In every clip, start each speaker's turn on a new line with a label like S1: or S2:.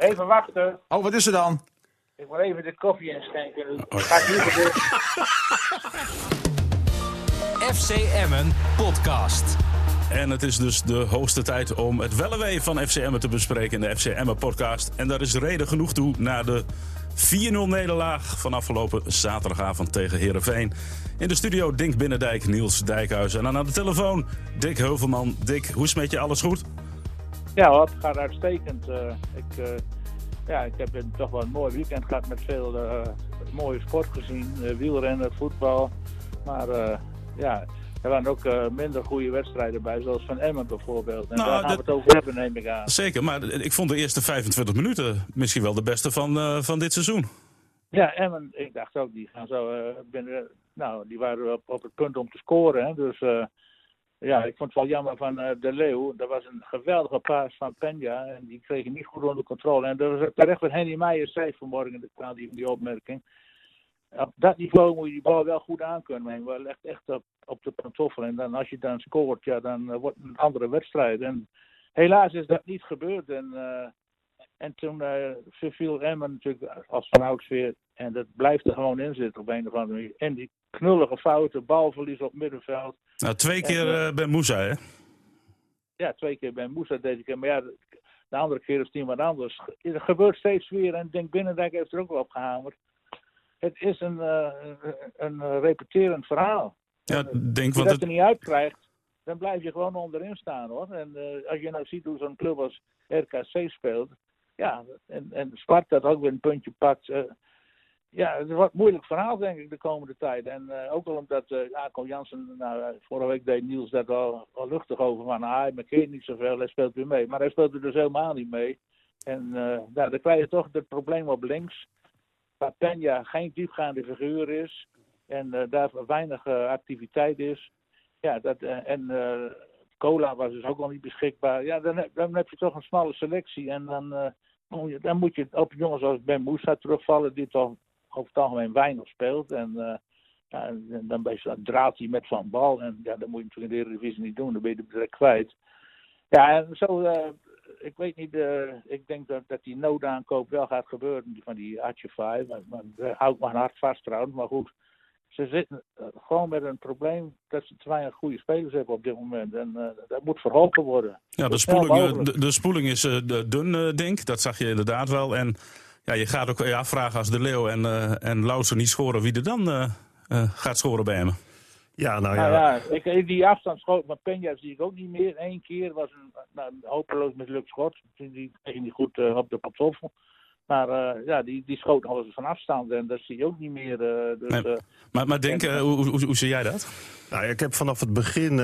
S1: Even wachten.
S2: Oh, wat is er dan?
S1: Ik wil even de koffie inschenken. Dat gaat niet gebeuren.
S3: FC Emmen podcast.
S4: En het is dus de hoogste tijd om het wellewee van FC Emmen te bespreken in de FC Emmen podcast. En daar is reden genoeg toe na de 4-0 nederlaag van afgelopen zaterdagavond tegen Herenveen. In de studio Dink Binnendijk, Niels Dijkhuis. En dan aan de telefoon Dick Heuvelman. Dick, hoe is het met je? Alles goed?
S1: Ja, het gaat uitstekend. Eh, ik, eh, ja, ik heb een, toch wel een mooi weekend gehad met veel eh, mooie sport gezien. Wielrennen, voetbal. Maar ja, er waren ook minder goede wedstrijden bij, zoals van Emmen bijvoorbeeld. En
S4: Nou,
S1: daar gaan we het over hebben, neem ik aan.
S4: Zeker, maar ik vond de eerste 25 minuten misschien wel de beste van, van dit seizoen.
S1: Ja, Emmen, ik dacht ook, die gaan zo eh, binnen. Nou, die waren op, op het punt om te scoren. Hè, dus ja, ik vond het wel jammer van eh, De Leeuw. Dat was een geweldige paas van Penja. En die kreeg niet goed onder controle. En dat was terecht wat Henny Meijer zei vanmorgen. Dat kwam die, die opmerking. Op dat niveau moet je die bal wel goed aankunnen. Maar wel echt, echt op, op de pantoffel. En dan, als je dan scoort, ja, dan eh, wordt het een andere wedstrijd. En helaas is dat niet gebeurd. En, eh, en toen eh, verviel Emmen natuurlijk als van ouds weer. En dat blijft er gewoon in zitten op een of andere manier. En die knullige fouten, balverlies op middenveld.
S4: Nou, twee keer
S1: Ja,
S4: eh, bij Moussa, hè?
S1: Ja, twee keer bij Moussa deze keer. Maar ja, de, de andere keer is het iemand anders. Het gebeurt steeds weer. En ik denk Binnendijk heeft er ook wel op gehamerd. Het is een, eh, een, repeterend verhaal.
S4: Ja, denk,
S1: Als je dat
S4: het,
S1: er niet uitkrijgt, dan blijf je gewoon onderin staan hoor. En eh, als je nou ziet hoe zo'n club als RKC speelt, ja, en, en Sparta dat ook weer een puntje pakt. eh, ja, het wordt een moeilijk verhaal denk ik de komende tijd. En eh, ook wel omdat uh, Ako Jansen, nou, eh, vorige week deed Niels dat al, al luchtig over van, ah, hij markeert niet zoveel, hij speelt weer mee. Maar hij speelt er dus helemaal niet mee. En eh, nou, dan krijg je toch het probleem op links. Waar Penja geen diepgaande figuur is. En eh, daar weinig eh, activiteit is. Ja, dat, eh, en eh, cola was dus ook al niet beschikbaar. Ja, dan, heb- dan heb je toch een smalle selectie. En dan, eh, dan moet je op jongens als Ben Moussa terugvallen, die toch over het algemeen weinig speelt. En, eh, ja, dan ben zo'n draadje met Van Bal. En ja, dat moet je natuurlijk in de Eredivisie niet doen, dan ben je de direct kwijt. Ja, en zo, eh, ik weet niet, eh, ik denk dat, dat die noodaankoop wel gaat gebeuren, van die Atje 5. Maar, maar hou ik mijn hart vast trouwens, maar goed. Ze zitten eh, gewoon met een probleem dat ze te weinig goede spelers hebben op dit moment. En eh, dat moet verholpen worden.
S4: ja, de, spoeling, eh, de, de spoeling is eh, de- dun, eh, denk Dat zag je inderdaad wel. En ja, je gaat ook je afvragen als De Leeuw en, eh en Lauser niet scoren, wie er dan eh, eh, gaat scoren bij hem.
S5: Ja, nou ja.
S1: Nou ja, ik, die afstandsschoot van Penja zie ik ook niet meer. Eén keer was een, nou, een hopeloos mislukt schot. Die, die kreeg niet goed eh, op de pantoffel. Maar eh, ja, die, die schoot alles van afstand en dat zie je ook niet meer. eh, dus,
S4: Nee.
S1: eh,
S4: Maar, maar denk, hoe, hoe, hoe zie jij dat?
S5: Nou, ik heb vanaf het begin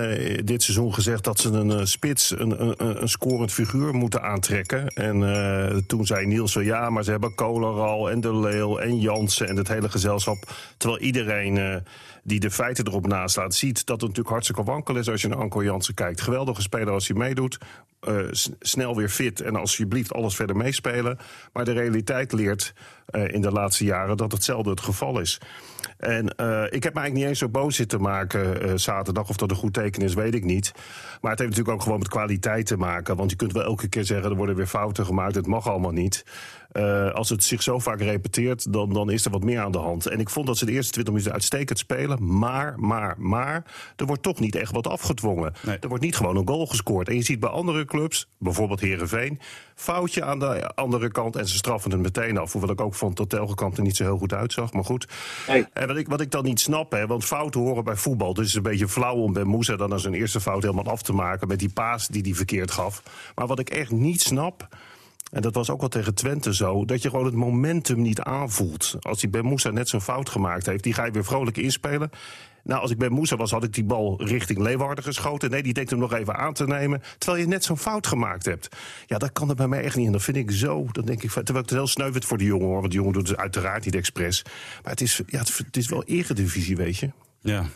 S5: dit seizoen gezegd dat ze een spits, een, een, een scorend figuur moeten aantrekken. En eh, toen zei Niels zo ja, maar ze hebben Koleral en De Leeuw en Jansen en het hele gezelschap. Terwijl iedereen eh, die de feiten erop naast laat ziet dat het natuurlijk hartstikke wankel is als je naar Anko Jansen kijkt. Geweldige speler als hij meedoet. eh, snel weer fit en alsjeblieft alles verder meespelen. Maar de realiteit leert eh, in de laatste jaren dat hetzelfde het geval is. En eh, ik heb me eigenlijk niet eens zo boos zitten maken zaterdag. Of dat een goed teken is, weet ik niet. Maar het heeft natuurlijk ook gewoon met kwaliteit te maken. Want je kunt wel elke keer zeggen, er worden weer fouten gemaakt. Het mag allemaal niet. Eh, als het zich zo vaak repeteert, dan, dan is er wat meer aan de hand. En ik vond dat ze de eerste 20 minuten uitstekend spelen. Maar, maar, maar, er wordt toch niet echt wat afgedwongen.
S4: Nee.
S5: Er wordt niet gewoon een goal gescoord. En je ziet bij andere clubs, bijvoorbeeld Herenveen, foutje aan de andere kant en ze straffen het meteen af. Hoewel ik ook vond dat Telgekamp er niet zo heel goed uitzag. Maar goed.
S1: Nee.
S5: En wat ik, wat ik dan niet snap, hè, want fouten horen bij voetbal. Dus het is een beetje flauw om Ben Moussa dan als zijn eerste fout helemaal af te maken met die paas die hij verkeerd gaf. Maar wat ik echt niet snap. En dat was ook wel tegen Twente zo. Dat je gewoon het momentum niet aanvoelt. Als die Ben Moussa net zo'n fout gemaakt heeft, die ga je weer vrolijk inspelen. Nou, als ik Ben Moussa was, had ik die bal richting Leeuwarden geschoten. Nee, die denkt hem nog even aan te nemen. Terwijl je net zo'n fout gemaakt hebt. Ja, dat kan er bij mij echt niet. En dat vind ik zo. Dan denk ik, terwijl het heel sneu vind voor die jongen hoor. Want die jongen doet het uiteraard niet expres. Maar het is, ja, het, het is wel eredivisie, weet je.
S4: Ja.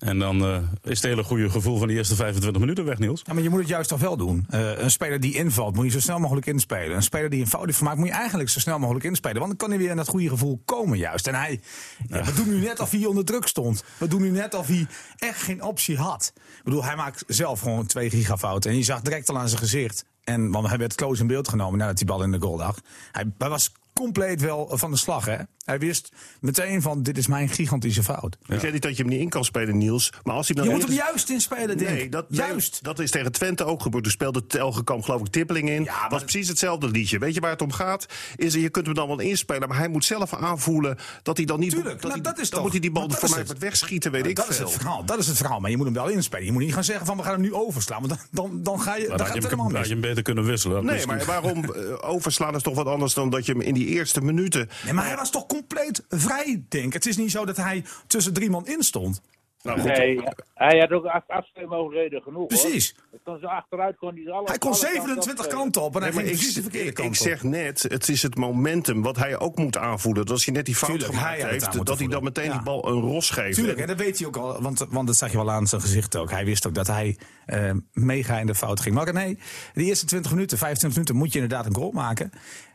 S4: En dan eh, is het hele goede gevoel van die eerste 25 minuten weg, Niels.
S2: Ja, maar je moet het juist toch wel doen. Eh, een speler die invalt, moet je zo snel mogelijk inspelen. Een speler die een fout heeft gemaakt, moet je eigenlijk zo snel mogelijk inspelen. Want dan kan hij weer in dat goede gevoel komen, juist. En hij, ja, we doen nu net of hij onder druk stond. We doen nu net of hij echt geen optie had. Ik bedoel, hij maakt zelf gewoon twee gigafouten. En je zag direct al aan zijn gezicht. En, want hij werd close in beeld genomen nadat die bal in de goal lag. Hij, hij was compleet wel van de slag. Hè? Hij wist meteen van, dit is mijn gigantische fout.
S5: Ik zeg niet dat je hem niet in kan spelen, Niels. Maar als hij hem
S2: Je
S5: dan
S2: moet hem juist inspelen, denk
S5: Nee,
S2: ik.
S5: dat,
S2: Juist.
S5: dat is tegen Twente ook gebeurd. Toen speelde Telgekamp geloof ik Tippeling in.
S2: Ja, maar
S5: was precies hetzelfde liedje. Weet je waar het om gaat? Is je kunt hem dan wel inspelen, maar hij moet zelf aanvoelen dat hij dan niet...
S2: Tuurlijk,
S5: dat
S2: nou,
S5: hij,
S2: dat is
S5: dan
S2: toch-
S5: moet hij die bal voor mij wegschieten, weet ik
S2: dat is het verhaal. Dat is het verhaal. Maar je moet hem wel inspelen. Je moet niet gaan zeggen van we gaan hem nu overslaan. Want dan, dan, dan ga je,
S4: Dan
S2: dan gaat
S4: je,
S2: het
S4: hem, je hem beter kunnen wisselen.
S5: Nee, maar waarom eh, overslaan is toch wat anders dan dat je hem in die eerste minuten...
S2: Nee, maar hij was toch compleet vrij, denk ik. Het is niet zo dat hij tussen drie man in stond.
S5: Nou, goed,
S1: Nee, hij had ook af- afspeelmogelijkheden genoeg.
S2: Precies.
S1: Hoor. Het kon zo achteruit kon hij alle,
S2: Hij kon
S1: alle kanten
S2: 27
S1: op, eh,
S2: kanten op en hij
S5: Nee,
S2: ging precies de verkeerde
S5: ik,
S2: kant
S5: ik zeg net, het is het momentum wat hij ook moet aanvoelen. Dat als hij net die fout
S2: Tuurlijk, hij
S5: gemaakt
S2: had aan
S5: heeft, dat hij dan meteen
S2: Ja.
S5: die bal een ros geeft.
S2: Tuurlijk,
S5: En-
S2: dat weet hij ook al, want, want dat zag je wel aan zijn gezicht ook. Hij wist ook dat hij eh, mega in de fout ging. Maar nee, de eerste 20 minuten, 25 minuten moet je inderdaad een goal maken.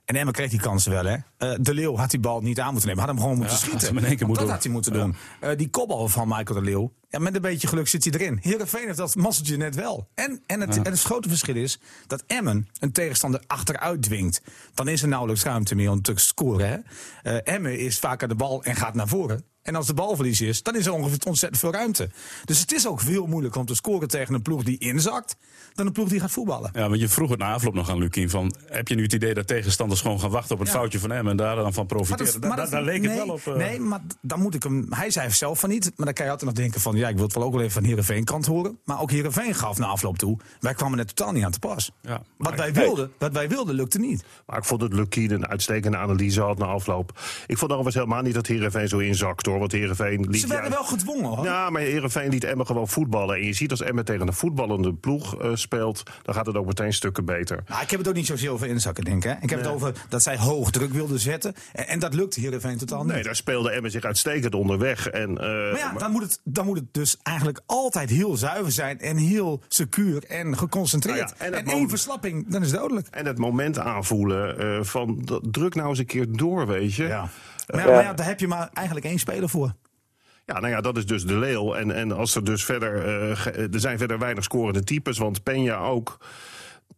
S2: En Emma kreeg die kansen wel, hè. Eh, de Leeuw had die bal niet aan moeten nemen. Had hem gewoon moeten
S4: Ja, had
S2: schieten.
S4: hem in één keer
S2: Want dat had hij moeten doen. Eh, die kopbal van Michael de Leeuw. Ja, met een beetje geluk zit hij erin. Heerenveen heeft dat masseltje net wel. En, en, het, en het grote verschil is dat Emmen een tegenstander achteruit dwingt. Dan is er nauwelijks ruimte meer om te scoren. Hè? Eh, Emmen is vaak aan de bal en gaat naar voren. En als de balverlies is, dan is er ongeveer ontzettend veel ruimte. Dus het is ook veel moeilijker om te scoren tegen een ploeg die inzakt... dan een ploeg die gaat voetballen.
S4: Ja, want je vroeg het na afloop nog aan Lukien van... heb je nu het idee dat tegenstanders gewoon gaan wachten op het
S2: Ja.
S4: foutje van hem... en daar dan van
S2: Maar
S4: profiteren?
S2: dat-
S4: Da-
S2: maar
S4: da-
S2: dat-
S4: daar leek
S2: nee,
S4: het wel op. eh.
S2: Nee, maar dan moet ik hem. Hij zei zelf van niet. Maar dan kan je altijd nog denken van. Ja, ik wil het wel ook wel even van Heerenveen kant horen. Maar ook Heerenveen gaf na afloop toe. Wij kwamen er totaal niet aan te pas.
S4: Ja,
S2: wat, wij wilden, wat wij wilden, lukte niet.
S5: Maar ik vond dat Lukien een uitstekende analyse had na afloop. Ik vond overigens helemaal niet dat Heerenveen zo inzakt hoor. Want Heerenveen liet...
S2: Ze werden wel gedwongen hoor.
S5: Ja, maar Heerenveen liet Emmen gewoon voetballen. En je ziet als Emmen tegen een voetballende ploeg eh, speelt... dan gaat het ook meteen stukken beter.
S2: Nou, ik heb het ook niet zozeer over inzakken, denk ik. Hè. Ik heb het over dat zij hoog druk wilden zetten. En, en dat lukte Heerenveen totaal niet.
S5: Nee, daar speelde Emmen zich uitstekend onderweg. En, eh,
S2: maar ja, dan moet, het, dan moet het dus eigenlijk altijd heel zuiver zijn. En heel secuur en geconcentreerd.
S5: Nou ja, en
S2: één verslapping, dan is het dodelijk.
S5: en het moment aanvoelen eh, van dat- druk nou eens een keer door, weet je.
S2: Ja. Maar, ja, maar ja, daar heb je maar eigenlijk één speler voor.
S5: Ja, nou ja, dat is dus de leeuw. En, en als er dus verder. eh, ge- er zijn verder weinig scorende types, want Peña ook.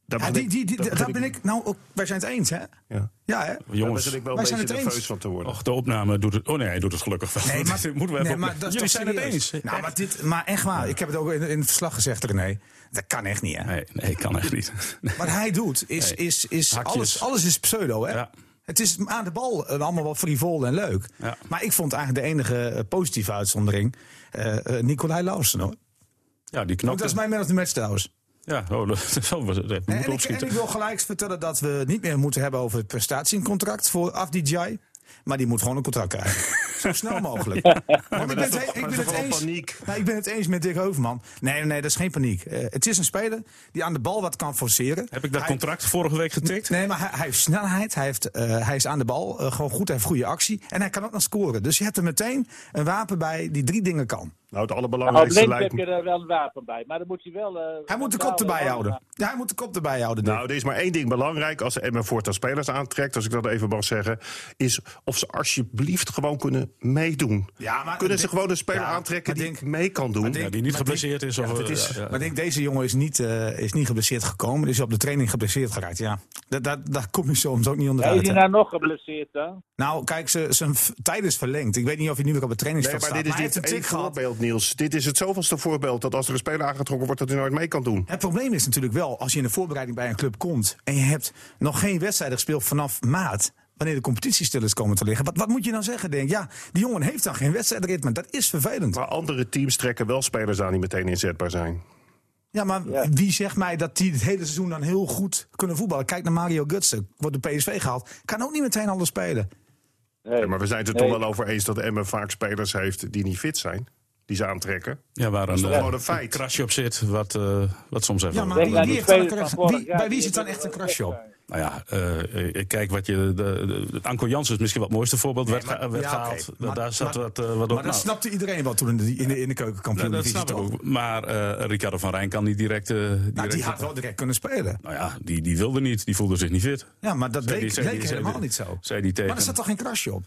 S5: Daar
S2: Ja, die, die, die,
S5: daar
S2: daar ben ik. Nou, ook, wij zijn het eens, hè?
S5: Ja.
S2: Ja, hè?
S5: Daar
S4: Jongens,
S5: begin ik wel
S2: wij
S5: een
S2: zijn
S5: beetje
S2: het eens.
S5: nerveus van te worden.
S4: och, de opname doet het... Oh nee, hij doet het gelukkig wel.
S2: Nee, maar,
S4: Moeten we even
S2: nee,
S4: op-
S2: maar dat is
S4: Jullie zijn het eens.
S2: Nou, maar, dit, maar echt waar. Ik heb het ook in, in het verslag gezegd, René. Dat kan echt niet, hè?
S4: Nee, nee, kan echt niet.
S2: Wat hij doet, is,
S4: Nee.
S2: is, is
S4: Hakjes.
S2: alles, alles is pseudo, hè?
S4: Ja.
S2: Het is aan de bal eh, allemaal wel frivol en leuk.
S4: Ja.
S2: Maar ik vond eigenlijk de enige eh, positieve uitzondering eh, Nicolai Lausen, hoor.
S4: Ja, die knokte.
S2: dat is mijn man of the match trouwens.
S4: Ja, oh, dat het. We
S2: En,
S4: moeten
S2: en, ik, en
S4: opschieten.
S2: ik wil gelijk vertellen dat we het niet meer moeten hebben over het prestatiecontract voor Afdijay. Maar die moet gewoon een contract krijgen. Zo snel mogelijk. Want ik ben, het, ik ben eens.
S5: wel paniek?
S2: Nou, ik ben het eens met Dick Heuvelman. Nee, nee, dat is geen paniek. Eh, het is een speler die aan de bal wat kan forceren.
S4: Heb ik dat
S2: Hij-
S4: contract vorige week getikt?
S2: Nee, maar hij, hij heeft snelheid, hij, heeft, eh, hij is aan de bal, eh, gewoon goed, hij heeft goede actie. En hij kan ook nog scoren. Dus je hebt er meteen een wapen bij die drie dingen kan.
S5: Nou, het
S1: Nou,
S5: allerbelangrijkste
S1: links
S5: lijkt
S1: heb
S5: me.
S1: je er wel een wapen bij. Maar dan moet hij wel... eh,
S2: Hij moet de kop erbij
S1: eh,
S2: houden. Ja, hij moet de kop erbij houden.
S5: Nou, er is maar één ding belangrijk als Emmen voortaan spelers aantrekt, als ik dat even mag zeggen, is of ze alsjeblieft gewoon kunnen meedoen.
S2: Ja, maar-
S5: kunnen ze gewoon een speler
S2: Ja,
S5: aantrekken die
S2: denk-
S5: mee kan doen?
S2: denk-
S4: Ja, die niet geblesseerd is. Of,
S2: Ja, dit
S4: eh,
S2: is,
S4: ja, ja.
S2: Maar ik denk, deze jongen is niet, eh, is niet geblesseerd gekomen. Die is op de training geblesseerd geraakt. Ja, daar, daar, daar kom je soms ook niet
S1: Ja, is
S2: onderuit.
S1: hij nou nog geblesseerd dan?
S2: Nou, kijk, ze- zijn tijd is verlengd. Ik weet niet of hij nu weer op het
S5: Nee,
S2: trainingsveld
S5: maar
S2: staat.
S5: dit is
S2: maar
S5: niet
S2: een tik gehad.
S5: Voorbeeld, Niels. Dit is het zoveelste voorbeeld dat als er een speler aangetrokken wordt, dat hij nooit mee kan doen.
S2: Het probleem is natuurlijk wel, als je in de voorbereiding bij een club komt... en je hebt nog geen wedstrijden gespeeld vanaf maart... wanneer de competitie stil is komen te liggen. Wat, wat moet je dan zeggen? Denk, ja, die jongen heeft dan geen wedstrijdritme. Dat is vervelend.
S5: Maar andere teams trekken wel spelers aan die meteen inzetbaar zijn.
S2: Ja, maar
S1: Ja.
S2: wie zegt mij dat die het hele seizoen dan heel goed kunnen voetballen? Kijk naar Mario Gutsen, wordt de PSV gehaald. Kan ook niet meteen alles spelen.
S1: Nee.
S5: Ja, maar we zijn het er
S1: Nee.
S5: toch wel over eens dat Emmen vaak spelers heeft die niet fit zijn. Die ze aantrekken.
S4: Ja, waar een,
S5: gewoon een feit?
S4: krasje op zit, wat, eh, wat soms even...
S2: Ja, maar wie, wie heeft een wie- bij wie zit dan echt een crash op?
S4: Nou ja, eh, kijk wat je. De, de, Anko Jansen is misschien wat het mooiste voorbeeld. werd
S2: maar-
S4: ge- werd
S2: ja,
S4: gehaald.
S2: Maar-
S4: Daar zat
S2: maar-
S4: wat, wat op.
S2: Maar dat
S4: Nou,
S2: snapte iedereen wel toen in de, in de, in de
S4: dat,
S2: keukenkampioen.
S4: dat snap ik ook. Maar eh, Ricardo van Rijn kan niet direct. direct
S2: Nou, die had wel direct kunnen spelen.
S4: Nou ja, die, die wilde niet. Die voelde zich niet fit.
S2: Ja, maar dat
S4: Zei
S2: leek,
S4: die- zei
S2: leek
S4: die- zei
S2: helemaal
S4: die-
S2: niet zo.
S4: Zei die tegen.
S2: Maar er zat toch geen krasje op?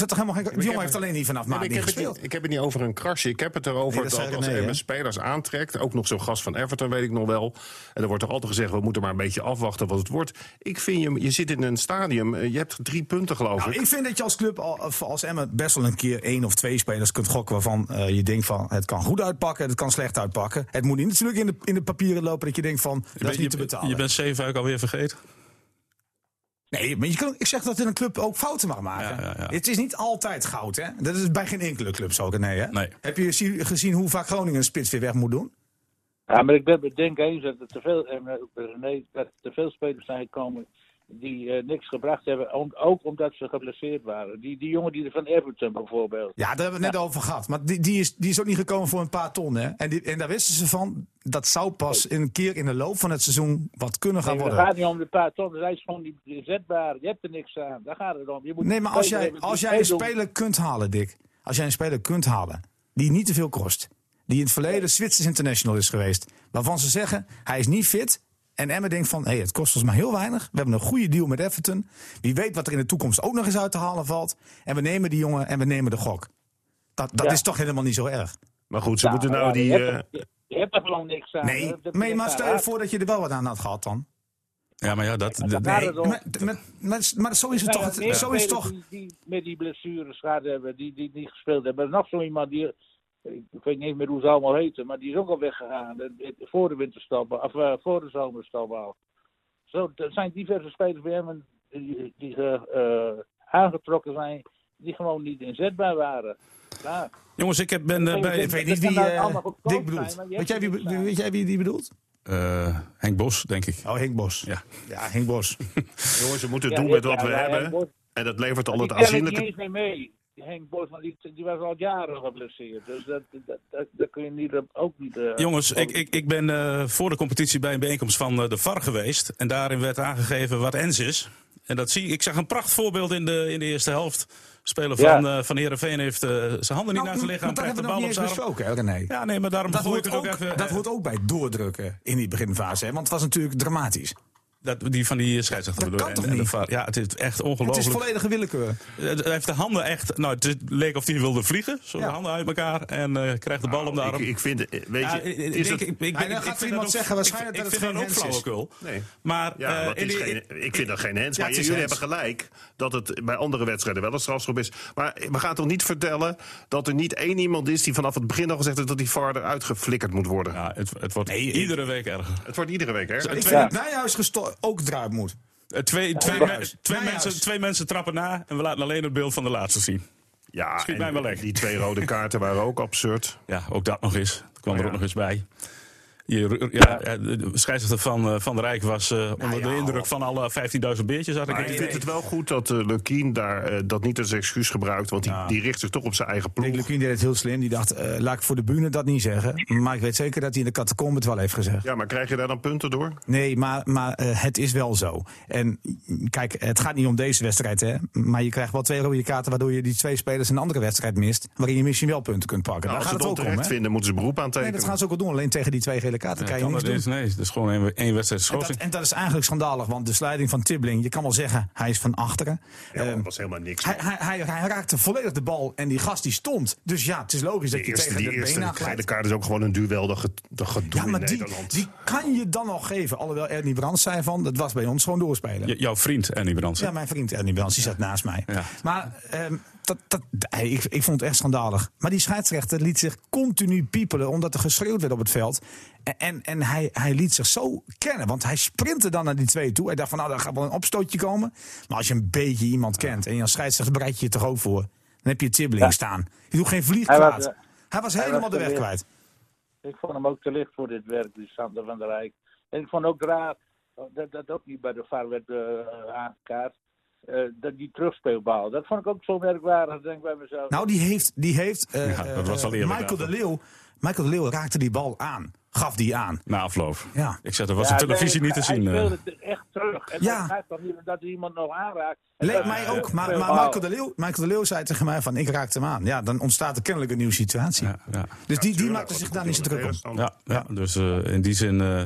S2: Zat toch helemaal geen, die jongen heeft alleen niet vanaf
S5: Nee, maar ik,
S2: niet
S5: heb het
S2: gespeeld.
S5: niet, ik heb het niet over een krasje. Ik heb het erover
S2: Nee, dat
S5: als
S2: hè?
S5: spelers aantrekt... ook nog zo'n gast van Everton, weet ik nog wel... en er wordt toch altijd gezegd, we moeten maar een beetje afwachten wat het wordt. Ik vind, je, je zit in een stadium, eh, je hebt drie punten geloof
S2: Nou,
S5: ik.
S2: ik vind dat je als club, al- als Emmen, best wel een keer één of twee spelers kunt gokken waarvan eh, je denkt van het kan goed uitpakken, het kan slecht uitpakken. Het moet niet natuurlijk in de, in de papieren lopen dat je denkt van dat is
S4: je,
S2: niet te betalen.
S4: je bent Zeefuik alweer vergeten?
S2: Nee, maar je kan, ik zeg dat in een club ook fouten mag maken.
S4: Ja, ja, ja.
S2: Het is niet altijd goud, hè? Dat is bij geen enkele club zo, nee, hè?
S4: Nee.
S2: Heb je zie- gezien hoe vaak Groningen een spits weer weg moet doen?
S1: Ja, maar ik ben het denk eens dat er te veel, eh, nee, dat er te veel spelers zijn gekomen die eh, niks gebracht hebben. om- ook omdat ze geblesseerd waren. Die, die jongen die er van Everton bijvoorbeeld.
S2: Ja, daar hebben we het net over gehad. Maar die, die, is, die is ook niet gekomen voor een paar ton, hè? En, die, en daar wisten ze van, dat zou pas een keer in de loop van het seizoen wat kunnen gaan
S1: Nee, het
S2: worden.
S1: gaat niet om de paar ton. Hij is gewoon niet zetbaar. Je hebt er niks aan. Daar gaat het om. Je moet
S2: Nee, maar als jij, als jij een speler kunt halen, Dick. Als jij een speler kunt halen die niet te veel kost. Die in het verleden Zwitsers international is geweest. Waarvan ze zeggen, hij is niet fit. En Emma denkt van, hey, het kost ons maar heel weinig. We hebben een goede deal met Everton. Wie weet wat er in de toekomst ook nog eens uit te halen valt. En we nemen die jongen en we nemen de gok. Dat, dat
S1: Ja.
S2: is toch helemaal niet zo erg.
S5: Maar goed, ze
S1: Ja,
S5: moeten nou
S1: ja,
S5: die...
S1: Je
S5: eh,
S1: hebt, er- je hebt er gewoon niks aan.
S2: Nee,
S1: Dat- dat
S2: maar, stel je voor dat je er wel wat aan had gehad dan.
S4: Ja, maar ja, dat, dat-
S2: Nee,
S1: het om.
S2: maar, maar, maar, maar zo is het toch. Zo is toch
S1: Die, die met die blessures gehad hebben, die, die niet gespeeld hebben. Er is nog zo iemand die, ik weet niet meer hoe ze allemaal heten, maar die is ook al weggegaan. eh, eh, Voor de winterstop, of eh, voor de zomerstop al. Zo, er zijn diverse spelers bij hem die, die eh, aangetrokken zijn, die gewoon niet inzetbaar waren. Ja.
S4: Jongens, ik heb, ben eh, bij
S2: Ik weet niet wie
S1: nou
S2: eh, Dick bedoelt. Weet jij, wie, weet jij wie die bedoelt?
S4: eh, Henk Bos, denk ik.
S2: Oh, Henk Bos.
S4: Ja.
S2: Ja, Henk Bos.
S5: jongens, we moeten
S1: Ja,
S5: doen
S1: ja,
S5: met wat
S1: ja,
S5: we
S1: ja,
S5: hebben. En dat levert al het
S1: tel ik niet
S5: aanzienlijke...
S1: eens mee Henk Bos, want die, die was al jaren geblesseerd. Dus dat, dat, dat, dat kun je niet, ook niet... eh,
S4: Jongens, ik, ik, ik ben eh, voor de competitie bij een bijeenkomst van eh, de VAR geweest. En daarin werd aangegeven wat ENS is. En dat zie ik. zag een prachtvoorbeeld in de, in de eerste helft. Speler
S1: Ja.
S4: van, eh van Heerenveen heeft eh, zijn handen niet naar zijn lichaam.
S2: maar dat hebben we
S4: bal
S2: nog
S4: op
S2: niet eens besproken, hè, René?
S4: Ja, nee, maar daarom
S2: Dat hoort,
S4: het ook
S2: ook,
S4: even...
S2: dat hoort ook bij doordrukken in die beginfase. Hè? Want het was natuurlijk dramatisch.
S4: Dat, die van die scheidsrechter
S2: Dat
S4: bedoel En- en de? VAR. Ja, het is echt
S2: Het
S4: ongelooflijk.
S2: is volledige willekeur.
S4: Eh, Hij heeft de handen echt... Nou, het leek of hij wilde vliegen. Zo
S2: Ja.
S4: de handen uit elkaar. En eh, krijgt de bal om de arm.
S5: Ik, ik vind, eh, weet je, is
S4: ik-
S5: het...
S4: ik-
S2: dan gaat iemand
S4: dat
S2: zeggen waarschijnlijk
S4: ik-
S2: dat
S4: ik
S2: het
S4: vind
S2: geen
S4: dat ook
S2: hens is.
S4: flauwekul.
S5: Nee.
S4: Maar,
S5: Ja,
S4: eh,
S5: maar het
S4: in
S5: is geen, ik vind dat geen hens.
S2: Ja,
S5: maar
S2: het is
S5: jullie hebben gelijk dat het bij andere wedstrijden wel een strafschop is. Maar we gaan toch niet vertellen dat er niet één iemand is die vanaf het begin al gezegd heeft dat die VAR eruit geflikkerd moet worden.
S4: Ja, het, het wordt iedere week erger.
S5: Het wordt iedere week, hè?
S2: Ik vind
S1: Ja.
S2: dat Nijhuis gesto- ook eruit moet.
S4: Eh, Twee, twee,
S2: Ja.
S4: me- twee,
S2: Ja,
S4: mensen, twee mensen trappen na en we laten alleen het beeld van de laatste zien.
S5: Ja,
S4: Schiet mij wel lekker.
S5: die twee rode kaarten waren ook absurd.
S4: Ja, ook dat nog eens. Dat kwam
S5: Oh,
S4: er
S5: ja.
S4: ook nog eens bij. Je, ja, eh, de scheidsrechter van, eh, van de Rijk was eh, onder
S2: ja,
S4: de indruk van alle 15.000 beertjes. Had ik
S5: vind het wel goed dat uh, Lukien daar eh, dat niet als excuus gebruikt. Want die, die richt zich toch op zijn eigen ploeg.
S2: Lukien deed het heel slim. Die dacht, eh, laat ik voor de bühne dat niet zeggen. Maar ik weet zeker dat hij in de catacombe het wel heeft gezegd.
S5: Ja, maar krijg je daar dan punten door?
S2: Nee, maar, maar het is wel zo. En mm, kijk, het gaat niet om deze wedstrijd, hè. Maar je krijgt wel twee rode kaarten... waardoor je die twee spelers in een andere wedstrijd mist... waarin je misschien wel punten kunt pakken.
S5: Nou,
S2: Daar
S5: als ze
S2: gaat
S5: het
S2: het ook om, hè.
S5: vinden, moeten ze beroep
S2: Nee,
S5: aantekenen.
S2: dat gaan ze ook wel doen. Alleen tegen die twee gele kaarten
S4: Ja,
S2: kan je niks
S4: dat
S2: doen.
S4: Nee, het is gewoon één, één wedstrijd
S2: dat,
S4: schorsing.
S2: en dat is eigenlijk schandalig, want de sluiting van Tibbling... je kan wel zeggen, hij is van achteren.
S5: Ja,
S2: Ehm,
S5: dat was helemaal niks.
S2: hij, hij, hij, hij raakte volledig de bal en die gast die stond. Dus ja, het is logisch dat
S5: die
S2: je
S5: eerste,
S2: tegen
S5: die
S2: de
S5: eerste
S2: aanglijdt.
S5: gele kaart is ook gewoon een duel dat, ge, dat gedoe
S2: Ja, maar
S5: in
S2: die,
S5: Nederland.
S2: die kan je dan nog geven. Alhoewel Ernie Brands zei van, dat was bij ons gewoon doorspelen.
S4: J- jouw vriend Ernie Brands.
S2: Ja, mijn vriend Ernie Brands, die zat naast mij.
S4: Ja.
S2: Maar ehm, dat, ik, ik vond het echt schandalig. Maar die scheidsrechter liet zich continu piepelen omdat er geschreeuwd werd op het veld. En, en, en hij, hij liet zich zo kennen, want hij sprintte dan naar die twee toe. Hij dacht van, nou, daar gaat wel een opstootje komen. Maar als je een beetje iemand kent en je als scheidsrechter bereid je je toch ook voor. Dan heb je Tibbeling
S1: Ja.
S2: staan. Je doet geen vlieg
S1: Hij was,
S2: kwaad.
S1: eh,
S2: hij was
S1: hij
S2: helemaal
S1: was
S2: de weg
S1: licht.
S2: kwijt.
S1: Ik vond hem ook te licht voor dit werk, die Sander van der Rijk. En ik vond ook raar dat dat ook niet bij de VAR werd eh, aangekaart. Eh, dat die terugspeelbal. Dat vond ik ook zo merkwaardig, denk ik bij mezelf.
S2: Nou, die heeft, die heeft eh,
S4: Ja, dat was wel
S2: eh, Michael de. Leeuw. Michael de Leeuw raakte die bal aan. Gaf die aan.
S4: Na afloop.
S2: Ja.
S4: Ik zeg, er was
S1: Ja,
S4: op televisie
S1: nee,
S4: niet te
S1: hij
S4: zien. eh.
S1: speelde het echt terug. En
S2: Ja.
S1: dat gaat toch niet omdat iemand nog aanraakt.
S2: Leek
S1: dat-
S2: mij ook, maar. Michael, de Leeuw, Michael de Leeuw zei tegen mij van ik raakte hem aan. Ja, dan ontstaat er kennelijk een nieuwe situatie.
S4: Ja, ja.
S2: Dus die, die maakte zich daar niet zo
S5: de
S2: druk om.
S4: Ja, ja, dus eh, in die zin eh,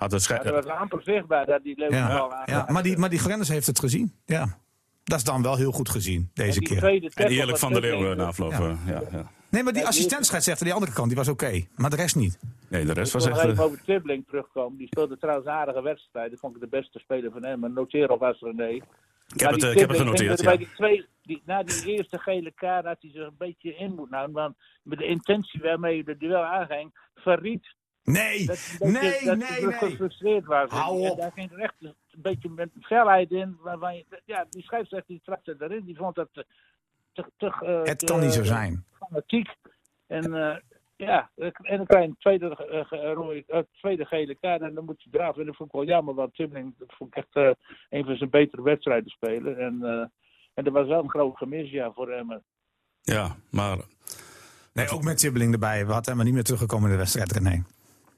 S4: had het
S1: Ja, dat was amper zichtbaar dat die Leeuw de
S2: Ja,
S1: bal
S2: ja, maar, die, maar die Grennis heeft het gezien. Ja. Dat is dan wel heel goed gezien, deze
S1: En die
S2: keer.
S1: tweede
S4: En eerlijk van
S1: Tibbling,
S4: Leeuwen na afloop.
S2: Ja.
S4: eh, Ja. Ja,
S2: Nee, maar die assistentscheidsrechter, die andere kant, die was oké. Maar de rest niet.
S4: Nee, de rest
S1: Ik
S4: was echt...
S1: even
S4: eh,
S1: over Tibbling terugkomen. Die speelde trouwens aardige wedstrijd. Dat vond ik de beste speler van hem. Maar noteer alvast René.
S4: Ik heb het, eh, ik heb het genoteerd,
S1: er
S4: ja.
S1: Bij die twee, die, na die eerste gele kaart had hij zich een beetje in moeten houden. Want met de intentie waarmee je de duel aanging, verriet
S2: Nee,
S1: dat
S2: nee,
S1: dat
S2: nee, nee.
S1: gefrustreerd was.
S2: Hou
S1: En
S2: op.
S1: daar ging er echt een beetje met felheid in. Waarvan je, ja, die scheidsrechter die trapte erin. Die vond dat te, te, te, eh,
S2: Het
S1: te,
S2: kan niet zo zijn.
S1: fanatiek. En eh, ja, en dan krijg je een tweede, eh, rode- eh, tweede gele kaart en dan moet je eraf. En dat vond ik wel jammer, want Timming dat vond ik echt eh, een van zijn betere wedstrijden spelen. En, eh en er was wel een groot gemis ja, voor hem.
S4: Ja, maar
S2: Nee, ook met Tibbeling erbij. We hadden helemaal niet meer teruggekomen in de wedstrijd, René.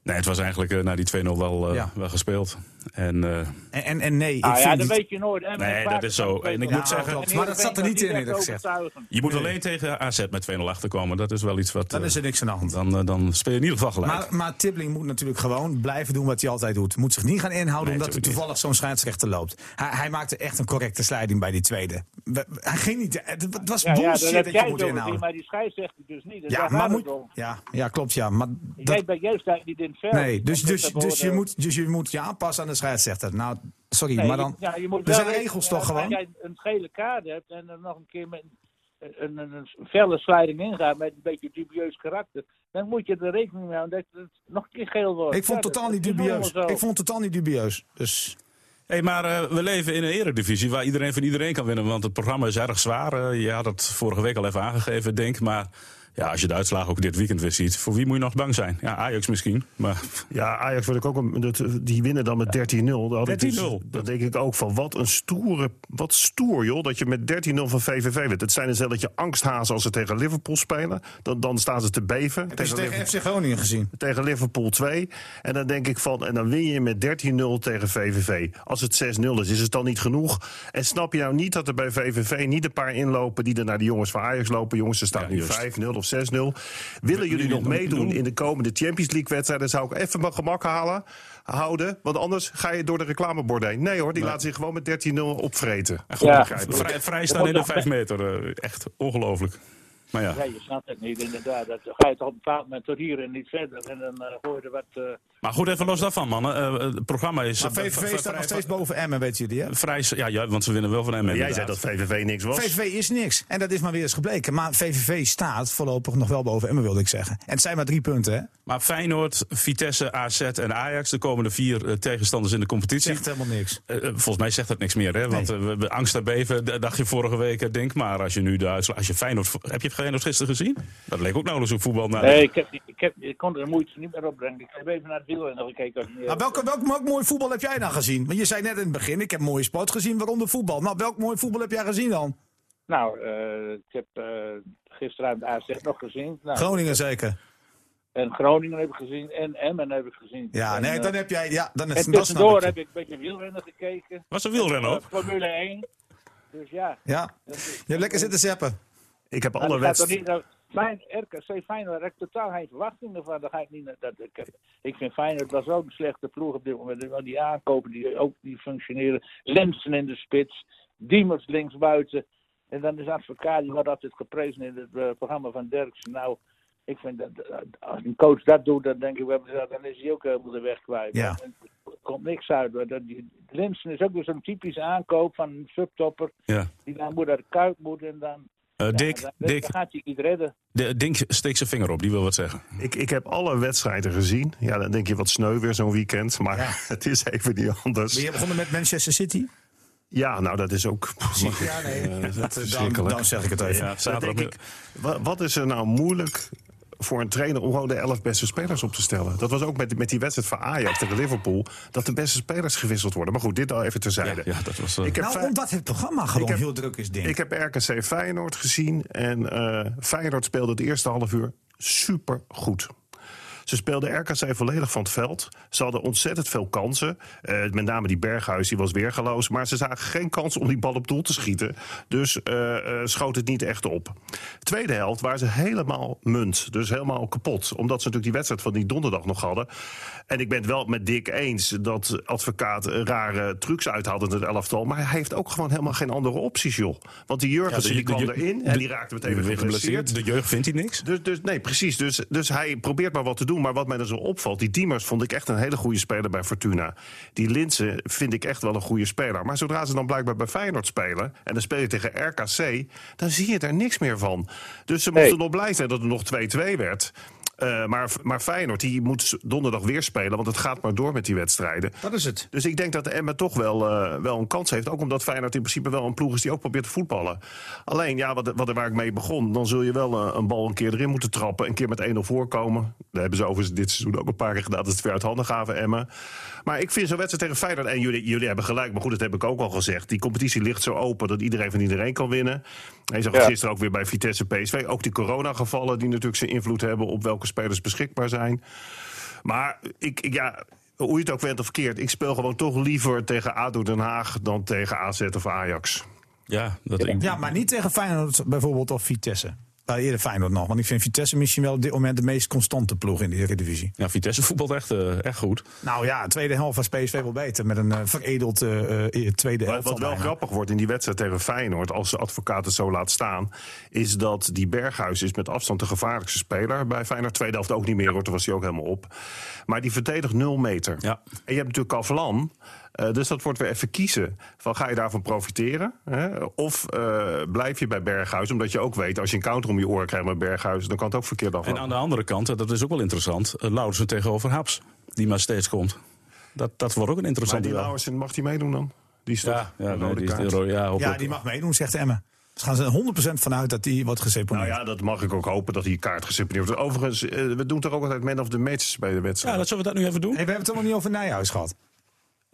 S4: Nee, het was eigenlijk eh, na die 2-0 wel, eh,
S2: Ja.
S4: wel gespeeld. En eh,
S2: En, en, en nee, ik
S1: Ah, ja,
S2: vind
S1: dat
S2: niet-
S1: weet je nooit. En
S4: Nee, dat is zo. En ik
S2: Ja,
S4: moet zeggen-
S2: klopt. Maar dat zat er niet in, eerlijk gezegd.
S4: je moet alleen tegen AZ met 2-0 achterkomen. Dat is wel iets wat...
S2: dan is er niks aan de hand.
S4: dan, dan speel je in ieder geval gelijk.
S2: Maar, maar Tibbling moet natuurlijk gewoon blijven doen wat hij altijd doet. Moet zich niet gaan inhouden
S4: Nee,
S2: omdat er toevallig zo'n scheidsrechter loopt. Hij, hij maakte echt een correcte slijding bij die tweede. We- we- Hij ging niet. Het het was
S1: Ja, ja,
S2: bullshit
S1: dat heb
S2: dat je
S1: jij
S2: moet inhouden.
S1: maar die scheidsrechter dus niet.
S2: Ja, maar moet, ja, ja, klopt ja. Maar
S1: Jij,
S2: dat,
S1: bent, jij staat niet in het veld.
S2: nee, dus, dus, dus, je moet, dus je moet je aanpassen aan de scheidsrechter. Nou, sorry,
S1: Nee,
S2: maar dan.
S1: ja, je moet
S2: er zijn regels
S1: ja,
S2: toch
S1: Als
S2: gewoon?
S1: jij een gele kaart hebt en er nog een keer met een, een, een, een felle slijding ingaat met een beetje dubieus karakter, dan moet je er rekening mee houden dat het nog een keer geel wordt.
S2: Ik vond
S1: Ja,
S2: het totaal niet dubieus. Ik vond het totaal niet dubieus. Dus
S4: Hey, maar eh, we leven in een eredivisie waar iedereen van iedereen kan winnen. Want het programma is erg zwaar. Eh, je had het vorige week al even aangegeven, denk Maar ja, als je de uitslagen ook dit weekend weer ziet, voor wie moet je nog bang zijn? Ja, Ajax misschien. Maar
S5: Ja, Ajax wil ik ook. een- dat- Die winnen dan met 13-0. Dan had ik dus-
S4: 13-0.
S5: Dan denk ik ook van wat een stoere. Wat stoer, joh. Dat je met 13-0 van VVV wint. Het zijn een stelletje angsthazen als ze tegen Liverpool spelen. Dan, dan staan ze te beven.
S2: heb je ze
S5: Liverpool-
S2: tegen FC Groningen gezien?
S5: tegen Liverpool 2. En dan denk ik van, en dan win je met 13-0 tegen VVV. Als het 6-0 is, is het dan niet genoeg? En snap je nou niet dat er bij VVV niet een paar inlopen die er naar de jongens van Ajax lopen? Jongens, er staat
S4: Ja,
S5: nu
S4: juist.
S5: 5-0 of 6-0. Willen jullie nog
S4: doen-
S5: meedoen
S4: doen-
S5: in de komende Champions League wedstrijden? Zou ik even mijn gemak halen, houden. Want anders ga je door de reclamebord heen. Nee hoor, die laten zich gewoon met 13-0 opvreten.
S1: Ja.
S4: Vrij, vrij staan in de 5 meter. eh, echt ongelooflijk. Maar ja.
S1: Ja, je snapt het niet, inderdaad. Dat ga je toch op een bepaald moment tot hier en niet verder. En dan eh gooi je er wat... eh,
S4: Maar goed, even los daarvan, mannen. Eh, het programma is.
S2: Maar VVV staat nog steeds boven Emmen, weten jullie hè?
S4: Vrij, ja, ja, want ze winnen wel van hem.
S5: Jij zei dat VVV niks was.
S2: VVV is niks. En dat is maar weer eens gebleken. Maar VVV staat voorlopig nog wel boven Emmen, wilde ik zeggen. En het zijn maar drie punten, hè?
S4: Maar Feyenoord, Vitesse, AZ en Ajax, de komende vier tegenstanders in de competitie.
S2: Zegt helemaal niks.
S4: Volgens mij zegt dat niks meer, hè? Want
S2: Nee.
S4: we angst en beven, dacht je vorige week, denk maar. Als je nu de uitslag, als je Feyenoord, heb je Feyenoord gisteren gezien? Dat leek ook nauwelijks op voetbal. Nou,
S1: Nee, ik, heb, ik, heb, ik kon er de moeite niet meer opbrengen. Ik heb even naar het wielrennen gekeken.
S2: Nou, welk, welk, welk mooi voetbal heb jij dan gezien? Want je zei net in het begin, ik heb mooie sport gezien, waaronder voetbal. Nou, welk mooi voetbal heb jij gezien dan?
S1: Nou, eh, ik heb uh, gisteravond AZ nog gezien. Nou,
S2: Groningen zeker.
S1: En Groningen heb ik gezien. En Emmen heb ik gezien.
S2: Ja,
S1: en,
S2: nee,
S1: eh,
S2: dan heb jij... Ja, dan is,
S1: En
S2: dat
S1: tussendoor
S2: ik.
S1: heb ik een beetje wielrennen gekeken.
S4: Was er wielrennen
S1: Eh,
S4: op?
S1: Formule 1. Dus ja.
S2: Ja,
S1: dat
S2: je hebt lekker zitten zeppen.
S5: Ik heb
S1: Maar
S5: alle wedstrijden.
S1: nou, Fijn, RKC Feyenoord, daar heb ik totaal geen verwachtingen van. Daar ga ik, niet, naar- dat, ik, ik vind Feyenoord was ook een slechte ploeg op dit moment. Want die aankopen die ook niet functioneren. Lensen in de spits. Diemers linksbuiten. En dan is Advocaat, die wordt altijd geprezen in het eh, programma van Derksen. Nou, ik vind dat eh, als een coach dat doet, dan denk ik, we hebben dan is hij ook helemaal de weg kwijt.
S2: Ja.
S1: Er komt niks uit. Die- Linsen is ook weer zo'n typische aankoop van een subtopper.
S4: Ja.
S1: Die dan moet naar de kuip moet en dan, Ja,
S4: Dick, Dick,
S1: dan gaat hij niet redden.
S4: de, Dink steekt zijn vinger op, die wil wat zeggen.
S5: Ik, ik heb alle wedstrijden gezien. Ja, dan denk je wat sneu weer zo'n weekend. Maar het is even niet anders.
S2: Ben je begonnen met Manchester City?
S5: Ja, nou dat is ook.
S2: Ja, nee.
S5: Dat
S2: Dan, dan zeg ik het even.
S4: Ja,
S5: Dan
S4: zaterdag.
S5: denk ik, wa- wat is er nou moeilijk voor een trainer om gewoon de elf beste spelers op te stellen? Dat was ook met, met die wedstrijd van Ajax tegen Liverpool. Dat de beste spelers gewisseld worden. Maar goed, dit al even terzijde.
S4: Ja, dat was. eh,
S5: Ik heb
S2: Nou, omdat het programma gewoon
S5: Ik heb-
S2: heel druk is, denk ik.
S5: Ik heb RKC Feyenoord gezien. En eh Feyenoord speelde het eerste half uur super goed. Ze speelden RKC volledig van het veld. Ze hadden ontzettend veel kansen. Eh, met name die Berghuis, die was weergeloos. Maar ze zagen geen kans om die bal op doel te schieten. Dus eh, eh, schoot het niet echt op. Tweede helft waren ze helemaal munt. Dus helemaal kapot. Omdat ze natuurlijk die wedstrijd van die donderdag nog hadden. En ik ben het wel met Dick eens dat advocaat rare trucs uithaalde in het elftal. Maar hij heeft ook gewoon helemaal geen andere opties, joh. Want die Jurgensen
S4: Ja,
S5: die kwam erin en die raakte meteen weer geblesseerd.
S4: De jeugd vindt hij niks.
S5: Dus, dus nee, precies. Dus, dus hij probeert maar wat te doen. Maar wat mij dan zo opvalt, die Diemers vond ik echt een hele goede speler bij Fortuna. Die Linsen vind ik echt wel een goede speler. Maar zodra ze dan blijkbaar bij Feyenoord spelen... en dan speel je tegen RKC, dan zie je er niks meer van. Dus ze moesten nog blij zijn dat het nog 2-2 werd... Eh, maar, maar Feyenoord die moet donderdag weer spelen, want het gaat maar door met die wedstrijden.
S2: Dat is het.
S5: Dus ik denk dat de Emma toch wel, eh, wel een kans heeft. Ook omdat Feyenoord in principe wel een ploeg is die ook probeert te voetballen. Alleen, ja, wat, wat, waar ik mee begon... dan zul je wel eh, een bal een keer erin moeten trappen. Een keer met 1-0 voorkomen. Dat hebben ze overigens dit seizoen ook een paar keer gedaan... dat ze het weer uit handen gaven, Emma. Maar ik vind zo'n wedstrijd tegen Feyenoord... en jullie, jullie hebben gelijk, maar goed, dat heb ik ook al gezegd... die competitie ligt zo open dat iedereen van iedereen kan winnen. En je zag
S1: Ja.
S5: gisteren ook weer bij Vitesse PSV. Ook die coronagevallen die natuurlijk zijn invloed hebben... op welke spelers beschikbaar zijn. Maar ik, ik- ja, hoe je het ook went of verkeerd... ik speel gewoon toch liever tegen ADO Den Haag... dan tegen AZ of Ajax.
S4: Ja, dat ik,
S2: Ja, maar niet tegen Feyenoord bijvoorbeeld of Vitesse. Uh, eerder Feyenoord nog. Want ik vind Vitesse misschien wel op dit moment de meest constante ploeg in de Eredivisie.
S4: ja, Vitesse voetbalt echt, eh, echt goed.
S2: Nou ja, de tweede helft was PSV wel beter. Met een eh, veredeld eh, eh, tweede helft.
S5: wat wel grappig wordt in die wedstrijd tegen Feyenoord... als de advocaat het zo laat staan... is dat die Berghuis is met afstand de gevaarlijkste speler bij Feyenoord. Tweede helft ook niet meer, hoor. Toen was hij ook helemaal op. Maar die verdedigt 0 meter.
S4: Ja.
S5: En je hebt natuurlijk Kavalan... eh, dus dat wordt weer even kiezen. Van ga je daarvan profiteren? Hè? Of eh, blijf je bij Berghuis? Omdat je ook weet, als je een counter om je oren krijgt met Berghuis... dan kan het ook verkeerd
S4: En
S5: aflopen.
S4: aan de andere kant, eh, dat is ook wel interessant, uh, Laurensen tegenover Haps. Die maar steeds komt. Dat, dat wordt ook een
S5: Maar
S4: interessant
S5: die
S4: duel.
S5: Lauwersen, mag die meedoen dan? Die is
S4: Ja, nee, die is de ja,
S2: die mag meedoen, zegt Emmen. Ze gaan er 100% vanuit dat die wordt
S5: Nou
S2: geseponeerd.
S5: ja, dat mag ik ook hopen dat die kaart geseponeerd wordt. Overigens, we doen toch ook altijd man of the match bij de wedstrijd.
S4: Ja, dat zullen we dat nu even doen.
S2: Hey, we hebben het helemaal niet over Nijhuis gehad.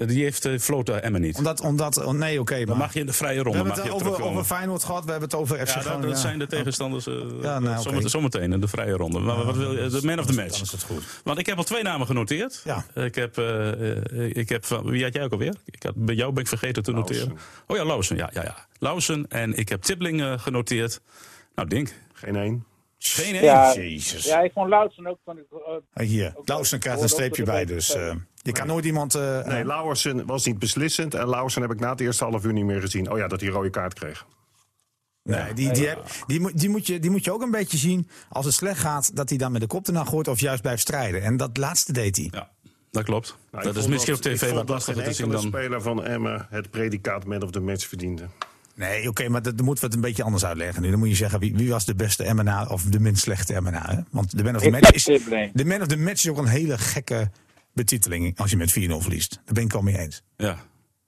S4: Die heeft uh, Float Emmen niet.
S2: Omdat, omdat oh, nee, oké.
S4: Dan
S2: maar
S4: mag je in de vrije ronde
S2: we hebben het over, over Feyenoord gehad. We hebben het over FC
S4: Ja, dat, zijn de tegenstanders uh,
S2: Ja, nou,
S4: zometeen, in de vrije ronde. Maar wat wil je? De man of the
S2: Dan
S4: match.
S2: is het goed.
S4: Want ik heb al twee namen genoteerd.
S2: Ja.
S4: Ik heb, eh, eh, ik heb van, wie had jij ook alweer? Ik had, bij jou ben ik vergeten te noteren. Oh ja, Lausen. Ja, ja, ja. Lausen. En ik heb Tibbling eh, genoteerd. Nou, Dink.
S5: Geen één.
S4: Geen één.
S1: Ja,
S2: Jezus.
S1: ja, ik vond Loutsen ook van
S2: Hier, Lausen krijgt een streepje bij. Dus eh, je kan nooit iemand... eh,
S5: Nee,
S2: eh,
S5: Lauwersen was niet beslissend. En Lauwersen heb ik na het eerste half uur niet meer gezien. Oh ja, dat hij een rode kaart kreeg.
S2: Nee, die, die, heb- die, moet- die, moet je, die moet je ook een beetje zien. Als het slecht gaat, dat hij dan met de kop erna gooit of juist blijft strijden. En dat laatste deed hij.
S4: Ja, dat klopt.
S5: Nou,
S4: dat is misschien op tv wat
S5: dat
S4: lastiger te zien dan...
S5: speler van Emmen het predicaat man of the match verdiende.
S2: Nee, oké, maar dat, dan moeten we het een beetje anders uitleggen nu. Dan moet je zeggen, wie, wie was de beste MNA of de minst slechte MNA? Hè? Want de man of the match is... De man of the match is ook een hele gekke betiteling als je met 4-0 verliest. Daar ben ik al mee eens.
S4: Ja.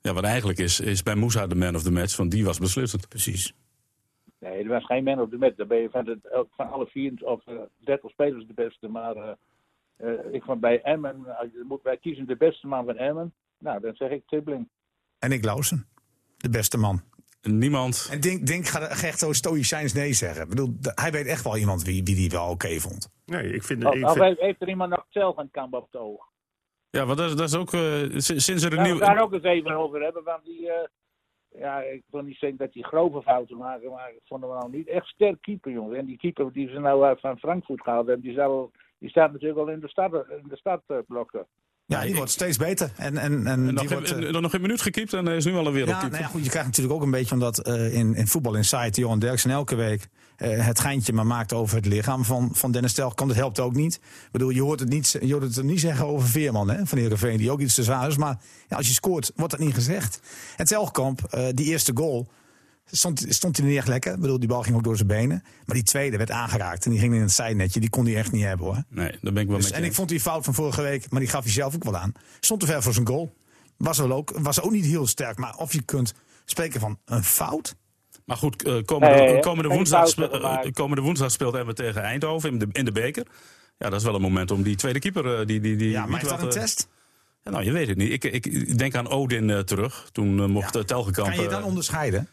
S4: ja, wat eigenlijk is, is bij Moussa de man of the match. Want die was beslissend.
S2: Precies.
S1: Nee, er was geen man op de match. Dan ben je van, de, van alle vier of eh, 30 spelers de beste. Maar eh, eh, ik vond bij Emmen, je moet kiezen de beste man van Emmen. Nou, dan zeg ik Tibbling.
S2: En ik Lausen. De beste man.
S4: Niemand...
S2: En Dink, Dink gaat gaat echt zo stoïcijns nee zeggen. Ik bedoel, hij weet echt wel iemand wie, wie die wel oké vond.
S5: Nee, ik vind...
S1: Of,
S5: ik
S1: of
S5: vind-
S1: heeft, heeft er iemand nog zelf een kamp op het oog?
S4: Ja, want dat, is- dat is ook... eh, sinds er een
S1: Laten
S4: nieuw...
S1: we daar ook eens even over hebben. Want die, eh, ja, ik wil niet zeggen dat die grove fouten maken. Maar ik vond hem nou niet echt sterk keeper, jongen. En die keeper die ze nou uit van Frankfurt gehaald hebben, die, zou, die staat natuurlijk al in de, stad, in de stadblokken.
S2: Ja, die wordt steeds beter. En, en, en
S4: En
S2: die
S4: nog,
S2: wordt, eh,
S4: nog geen minuut gekiept en hij is nu al een
S2: Ja,
S4: wereldkeeper.
S2: nou ja, goed, je krijgt natuurlijk ook een beetje omdat eh, in, in Voetbal Insight Johan Derksen elke week eh, het geintje maar maakt over het lichaam van, van Dennis Telkamp. Dat helpt ook niet. Ik bedoel, je hoort het niet, je hoort het niet zeggen over Veerman hè, van Heerenveen, die ook iets te zwaar is. Maar ja, als je scoort, wordt dat niet gezegd. En Telkamp, die eerste goal, stond, stond hij niet echt lekker. Ik bedoel, die bal ging ook door zijn benen. Maar die tweede werd aangeraakt en die ging in het zijnetje. Die kon hij echt niet hebben hoor.
S4: Nee, daar ben ik wel
S2: Dus,
S4: met je
S2: en ik vond die fout van vorige week, maar die gaf hij zelf ook wel aan. Stond te ver voor zijn goal. Was, wel ook, was ook niet heel sterk. Maar of je kunt spreken van een fout.
S4: Maar goed, eh, komende,
S1: Nee,
S4: komende, woensdag,
S1: fouten
S4: spe- eh, komende woensdag speelt Emmen tegen Eindhoven in de, in de beker. Ja, dat is wel een moment om die tweede keeper... eh, die, die, die,
S2: Ja, is dat een test?
S4: ja, nou, je weet het niet. Ik, ik denk aan Odin terug. Toen mocht
S2: Ja.
S4: Telgekamp...
S2: Kan je dan onderscheiden?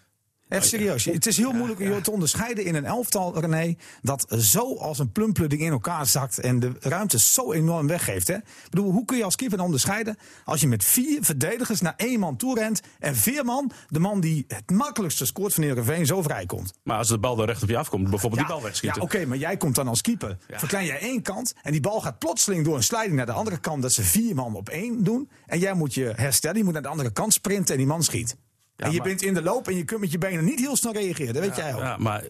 S2: Echt serieus. Het is heel moeilijk om je te onderscheiden in een elftal, René, dat zo als een plumpludding in elkaar zakt en de ruimte zo enorm weggeeft. Hè? Ik bedoel, hoe kun je als keeper onderscheiden als je met vier verdedigers naar één man toe rent en vier man, de man die het makkelijkste scoort van Heerenveen, zo vrijkomt?
S4: Maar als de bal er recht op je afkomt, bijvoorbeeld die bal wegschieten.
S2: Ja, oké, maar jij komt dan als keeper. Verklein jij één kant en die bal gaat plotseling door een sliding naar de andere kant, dat ze vier man op één doen. En jij moet je herstellen, je moet naar de andere kant sprinten en die man schiet. En je
S4: maar-
S2: bent in de loop en je kunt met je benen niet heel snel reageren, dat weet jij ook.
S4: Ja, maar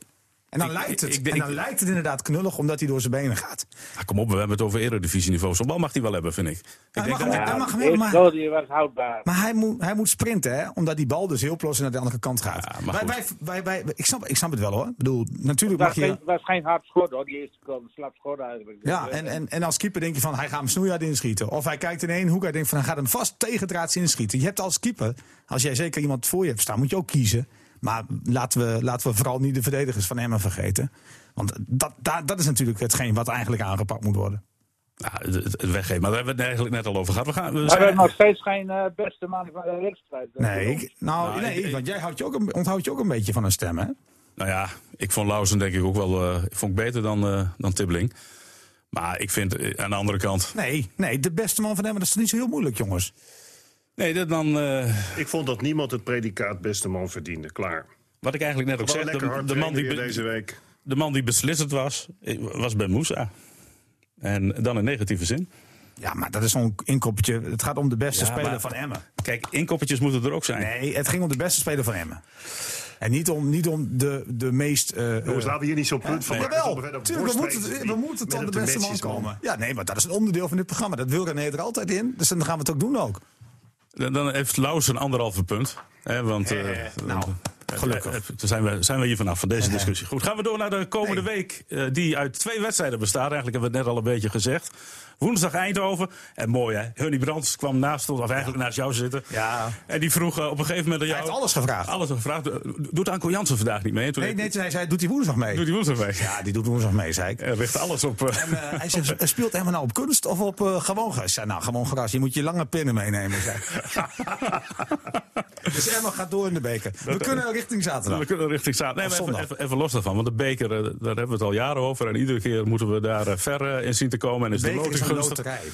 S2: En dan,
S4: Ik-
S2: lijkt, het,
S4: ik- ik-
S2: en dan lijkt het inderdaad knullig omdat hij door zijn benen gaat.
S4: ah, kom op, we hebben het over eredivisieniveau. Zo'n bal mag hij wel hebben, vind ik. Ik
S2: Hij
S4: denk
S2: mag
S4: dat-
S2: hij mag hem maar-
S1: was houdbaar.
S2: Maar hij moet, hij moet sprinten, hè? omdat die bal dus heel plots naar de andere kant gaat.
S4: Ja, maar
S2: wij, wij, wij, wij- ik, snap, ik snap het wel hoor. Ik bedoel, natuurlijk
S1: Het
S2: mag je.
S1: geen, was geen hard schot hoor, die eerste kwam een slap schot eigenlijk.
S2: Ja, en, en, en als keeper denk je van hij gaat hem snoeihard inschieten. Of hij kijkt in één hoek en denkt van hij gaat hem vast tegendraads inschieten. Je hebt als keeper, als jij zeker iemand voor je hebt staan, moet je ook kiezen. Maar laten we, laten we vooral niet de verdedigers van Emmen vergeten. Want dat, dat, dat is natuurlijk hetgeen wat eigenlijk aangepakt moet worden.
S4: Ja, het, weggeven. Maar daar hebben we het eigenlijk net al over gehad. We gaan, we
S1: Maar we
S4: zijn-
S1: hebben nog steeds geen eh, beste man van de wedstrijd.
S2: Nee, ik- nou,
S4: Nou,
S2: nee
S4: ik- ik-
S2: want jij houdt je ook een, onthoudt je ook een beetje van een stem, hè?
S4: Nou ja, ik vond Lauzen denk ik ook wel eh, vond ik beter dan, eh dan Tibbling. Maar ik vind eh, aan de andere kant...
S2: Nee, nee, de beste man van Emmen, dat is niet zo heel moeilijk, jongens.
S4: Nee, dat dan... eh,
S5: Ik vond dat niemand het predicaat beste man verdiende. Klaar.
S4: wat ik eigenlijk net ook
S5: Gewoon lekker
S4: De, de, man die,
S5: deze week.
S4: de man die beslissend was, eh, was Ben Moussa. En dan in negatieve zin.
S2: Ja, maar dat is zo'n inkoppertje. Het gaat om de beste
S4: Ja,
S2: speler
S4: maar-
S2: van Emmen.
S4: Kijk, inkoppertjes moeten er ook zijn.
S2: Nee, het ging om de beste speler van Emmen. En niet om, niet om de, de meest... eh,
S5: Jongens, laten we hier niet zo'n punt van maken.
S2: Jawel,
S5: we
S2: tuurlijk, we
S5: worst
S2: moeten, we moeten tot de beste man komen. Ja, nee, maar dat is een onderdeel van dit programma. Dat wil René er altijd in. Dus dan gaan we het ook doen ook.
S4: Dan dan heeft Lauzen een anderhalve punt. Hè, want eh,
S2: nou,
S4: eh,
S2: gelukkig.
S4: eh, eh, zijn, we, zijn we hier vanaf van deze discussie. Goed, gaan we door naar de komende week. die uit twee wedstrijden bestaat. Eigenlijk hebben we het net al een beetje gezegd. Woensdag Eindhoven. En mooi hè. Hunnie Brands kwam naast ons, of eigenlijk naast jou zitten.
S2: Ja.
S4: En die vroeg eh, op een gegeven moment aan
S2: Hij
S4: jou...
S2: heeft alles gevraagd.
S4: Alles gevraagd. Eh, Doet Anko Jansen vandaag niet mee? Toen
S2: Nee, nee, hij zei, doet hij woensdag mee?
S4: Doet hij woensdag mee?
S2: Ja, die doet woensdag mee, zei ik.
S4: Hij richt alles op... eh,
S2: En, hij zegt, speelt Emmen nou op kunst of op gewoon gras? Zei, nou, gewoon gras. Je moet je lange pinnen meenemen, zei. Dus Emmen gaat door in de beker. We kunnen richting zaterdag.
S4: We kunnen richting zaterdag. Nee, even, even, even los daarvan. Want de beker, daar hebben we het al jaren over. En iedere keer moeten we daar ver in zien te komen. En is
S2: De
S4: de
S2: beker is
S4: loting
S2: een
S4: gunstig.
S2: loterij.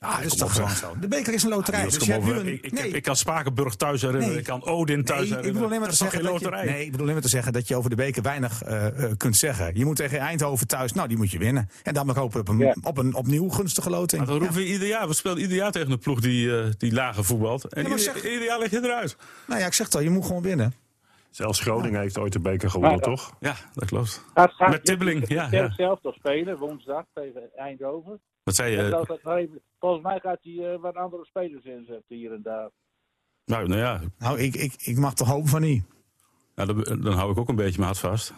S2: Dat is toch gewoon zo. De beker is een loterij. Dus je
S4: op,
S2: hebt nu een-
S4: ik, ik,
S2: nee.
S4: ik kan Spakenburg thuis herinneren.
S2: Nee.
S4: Ik kan Odin thuis
S2: Nee, ik
S4: herinneren.
S2: bedoel alleen maar
S4: Dat
S2: te zeggen
S4: geen
S2: dat je, nee, ik bedoel alleen maar te zeggen dat je over de beker weinig eh, eh, kunt zeggen. Je moet tegen Eindhoven thuis, nou die moet je winnen. En dan maar hopen op een,
S1: Ja.
S2: op een opnieuw gunstige loting.
S4: Maar dat roepen we ieder jaar. We spelen ieder jaar tegen een ploeg die, eh, die lager voetbalt. En
S2: Ja,
S4: ieder,
S2: zeg-
S4: ieder jaar leg je eruit.
S2: Nou ja, ik zeg het al, je moet gewoon winnen.
S5: Zelfs Groningen heeft ooit de beker gewonnen,
S1: Ja.
S5: toch?
S4: Ja, dat klopt.
S1: Gaat
S4: Met Tibbling, ja, ja.
S1: zelf toch spelen, woensdag tegen Eindhoven.
S4: Wat zei je?
S1: dat het even- volgens mij gaat hij eh, wat andere spelers inzetten hier en daar.
S4: Nou, nou ja,
S2: Nou, ik, ik, ik mag toch hopen van niet.
S4: nou, dan, dan hou ik ook een beetje mijn hart vast.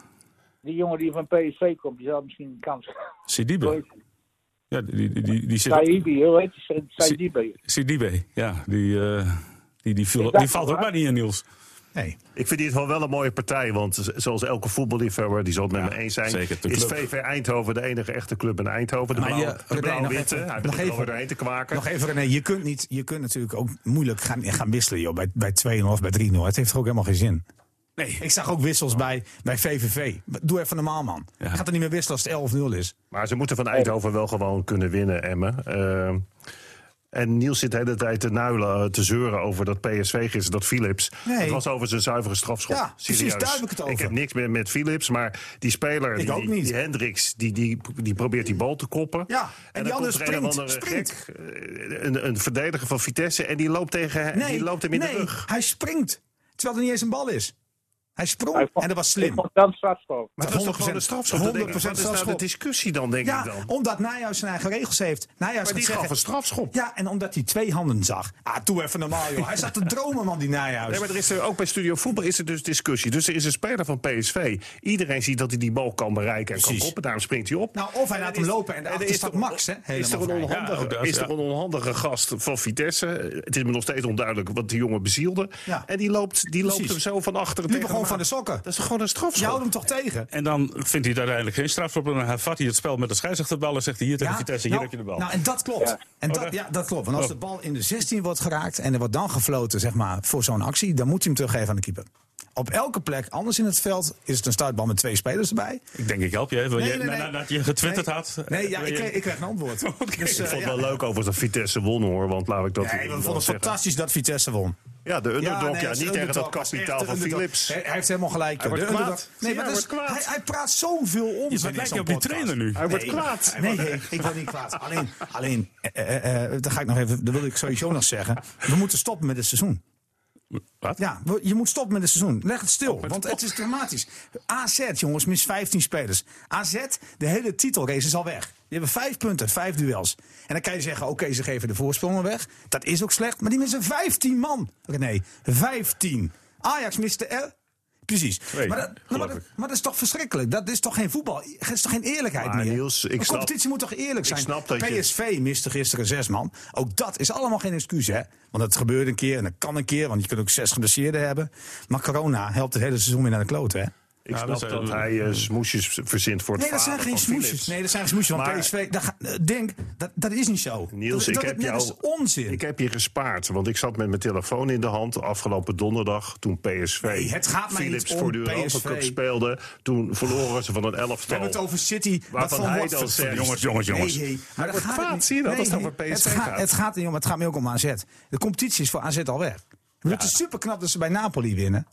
S1: Die jongen die van PSV komt, die zal misschien een kans
S4: Sidibe. Ja, die, die, die, die zit
S1: Saibi, hoe heet die?
S4: Sidibe, ja. Die, eh, die, die, viel- die valt ook maar niet in, Niels.
S2: Nee.
S5: Ik vind dit wel wel een mooie partij. Want zoals elke voetballiefhebber, die zal het met
S4: Ja,
S5: me eens zijn...
S4: zeker,
S5: is. VV Eindhoven de enige echte club in Eindhoven. De
S2: Maar je-
S5: blauw-
S2: nog even-
S5: Hij
S2: nog
S5: begint er
S2: even-
S5: doorheen te kwaken.
S2: Nog even René, je kunt, niet, je kunt natuurlijk ook moeilijk gaan, gaan wisselen joh, bij, bij 2-0 of bij 3-0. Het heeft toch ook helemaal geen zin.
S4: Nee.
S2: Ik zag ook wissels bij, bij VVV. Doe even normaal man.
S4: Ja.
S2: Gaat er niet meer wisselen als het 11-0 is.
S5: Maar ze moeten van Eindhoven wel gewoon kunnen winnen, Emmen. Ehm, en Niels zit de hele tijd te nuilen, eh, te zeuren over dat PSV gisteren, dat Philips.
S2: Nee.
S5: Het was over zijn zuivere strafschop.
S2: Ja, precies, daar heb ik het over.
S5: Ik heb niks meer met Philips, maar die speler,
S2: Ik
S5: die,
S2: niet.
S5: die Hendricks, die, die, die probeert die bal te koppen.
S2: Ja, en die andere
S5: er een gek, eh, een, een verdediger van Vitesse, en die loopt, tegen, die loopt hem in
S2: nee,
S5: de rug.
S2: hij springt. Terwijl er niet eens een bal is. Hij sprong
S1: Hij vond-
S2: en dat was
S1: Ik
S2: slim.
S1: vond dan strafschop.
S5: Maar dat is toch gewoon een
S2: 100%
S5: strafschop? Dan denk ik,
S2: 100%
S5: Wat is nou de discussie dan, denk ik
S2: Ja,
S5: dan?
S2: omdat Nijhuis zijn eigen regels heeft. Nijhuis
S5: Maar die
S2: zeggen,
S5: gaf een strafschop.
S2: Ja, en omdat hij twee handen zag. Ah, doe even normaal, joh. Hij zat te dromen, man, die Nijhuis.
S5: Nee, maar er is er, ook bij Studio Voetbal is er dus discussie. Dus er is een speler van PSV. Iedereen ziet dat hij die bal kan bereiken en kan koppen. Daarom springt hij op.
S2: Nou, of hij laat hem
S5: is-
S2: lopen en daarachter
S5: is
S2: staat
S5: er-
S2: Max, hè,
S5: Is er,
S2: helemaal
S5: een onhandige,
S4: Ja, dat,
S5: is er een onhandige gast van Vitesse? Het is me nog steeds onduidelijk wat die jongen bezielde.
S2: Ja.
S5: En die loopt, die loopt hem zo van achteren
S2: Liepen
S5: tegen
S2: van de sokken.
S5: Dat is toch gewoon een
S2: Je houdt
S5: strafschop?
S2: hem toch tegen?
S4: En dan vindt hij uiteindelijk geen strafschop. En dan hervat hij het spel met de scheidsrechterbal. En zegt hij hier tegen Vitesse, hier
S2: nou,
S4: heb je de bal.
S2: Nou, en dat klopt.
S1: Ja.
S2: En
S4: Oh,
S2: dat,
S4: dat-
S2: ja, dat klopt. Want als
S4: Oh.
S2: de bal in de 16 wordt geraakt en er wordt dan gefloten zeg maar, voor zo'n actie, dan moet hij hem teruggeven aan de keeper. Op elke plek, anders in het veld, is het een startbal met twee spelers erbij.
S4: Ik denk, ik help je even.
S2: Nee,
S4: je,
S2: nee, nee.
S4: Nadat je getwitterd
S2: Nee.
S4: had.
S2: Nee, ja,
S4: eh,
S2: ik,
S4: je-
S2: kreeg- ik kreeg een antwoord. Dus,
S5: Ik
S2: eh,
S5: vond het
S2: ja.
S5: wel leuk over dat Vitesse won hoor, want laat ik dat
S2: Nee, we vonden het
S5: zeggen.
S2: fantastisch dat Vitesse won.
S5: Ja, de underdog, ja, niet tegen dat kapitaal van. Philips.
S2: Hij, hij heeft helemaal gelijk.
S5: Hij wordt
S2: De
S5: kwaad.
S2: underdog- Nee, maar
S5: hij
S2: hij, hij praat zoveel onzin
S4: Je lijkt op die trainer nu.
S5: Hij wordt
S2: Nee,
S5: kwaad.
S2: Nee, nee, ik word niet kwaad. Alleen, alleen eh, eh, eh, dat ga ik nog even, dat wil ik sowieso nog zeggen. We moeten stoppen met het seizoen.
S4: Wat?
S2: Ja, je moet stoppen met het seizoen. Leg het stil, want het is dramatisch. AZ, jongens, mis 15 spelers. AZ, de hele titelrace is al weg. Die hebben vijf punten, vijf duels. En dan kan je zeggen, oké, ze geven de voorsprongen weg. Dat is ook slecht, maar die missen 15 man. Nee, 15. Ajax miste. Precies.
S4: Twee,
S2: maar, dat, maar, dat,
S4: ik.
S2: maar dat is toch verschrikkelijk? Dat is toch geen voetbal? Dat is toch geen eerlijkheid
S5: Maar
S2: meer?
S5: Niels, ik
S2: een
S5: snap-
S2: competitie moet toch eerlijk zijn?
S5: snap dat je-
S2: PSV miste gisteren zes man. Ook dat is allemaal geen excuus, hè? Want het gebeurt een keer en dat kan een keer, want je kunt ook zes geblesseerden hebben. Maar corona helpt het hele seizoen weer naar de kloot, hè?
S5: Ik
S4: Ja,
S5: snap
S4: dat
S5: dat hij eh, smoesjes verzint voor het
S2: Nee, dat zijn
S5: vader
S2: geen
S5: van
S2: smoesjes.
S5: Philips.
S2: Nee, dat zijn geen smoesjes. Want
S5: Maar-
S2: PSV, dat, ga- eh, denk, dat, dat is niet zo.
S5: Niels,
S2: dat,
S5: ik
S2: dat,
S5: heb jou,
S2: dat is onzin.
S5: Ik heb je gespaard, want ik zat met mijn telefoon in de hand afgelopen donderdag toen PSV
S2: Nee, het gaat
S5: Philips voor de Europa. Cup speelde. Toen verloren ze van een
S2: we
S5: elftal.
S2: hebben het over City.
S5: Waarvan
S2: wat van
S5: hij dan zegt,
S4: jongens, jongens, jongens.
S2: Nee, nee, maar
S5: wordt
S2: gaat niet-
S5: zie je dat, als het over
S2: nee,
S5: PSV
S2: het
S5: gaat.
S2: gaat. Het gaat, jongen, het gaat meer ook om AZ. De competitie is voor AZ al weg. Bedoel, Het is super knap dat ze bij Napoli winnen.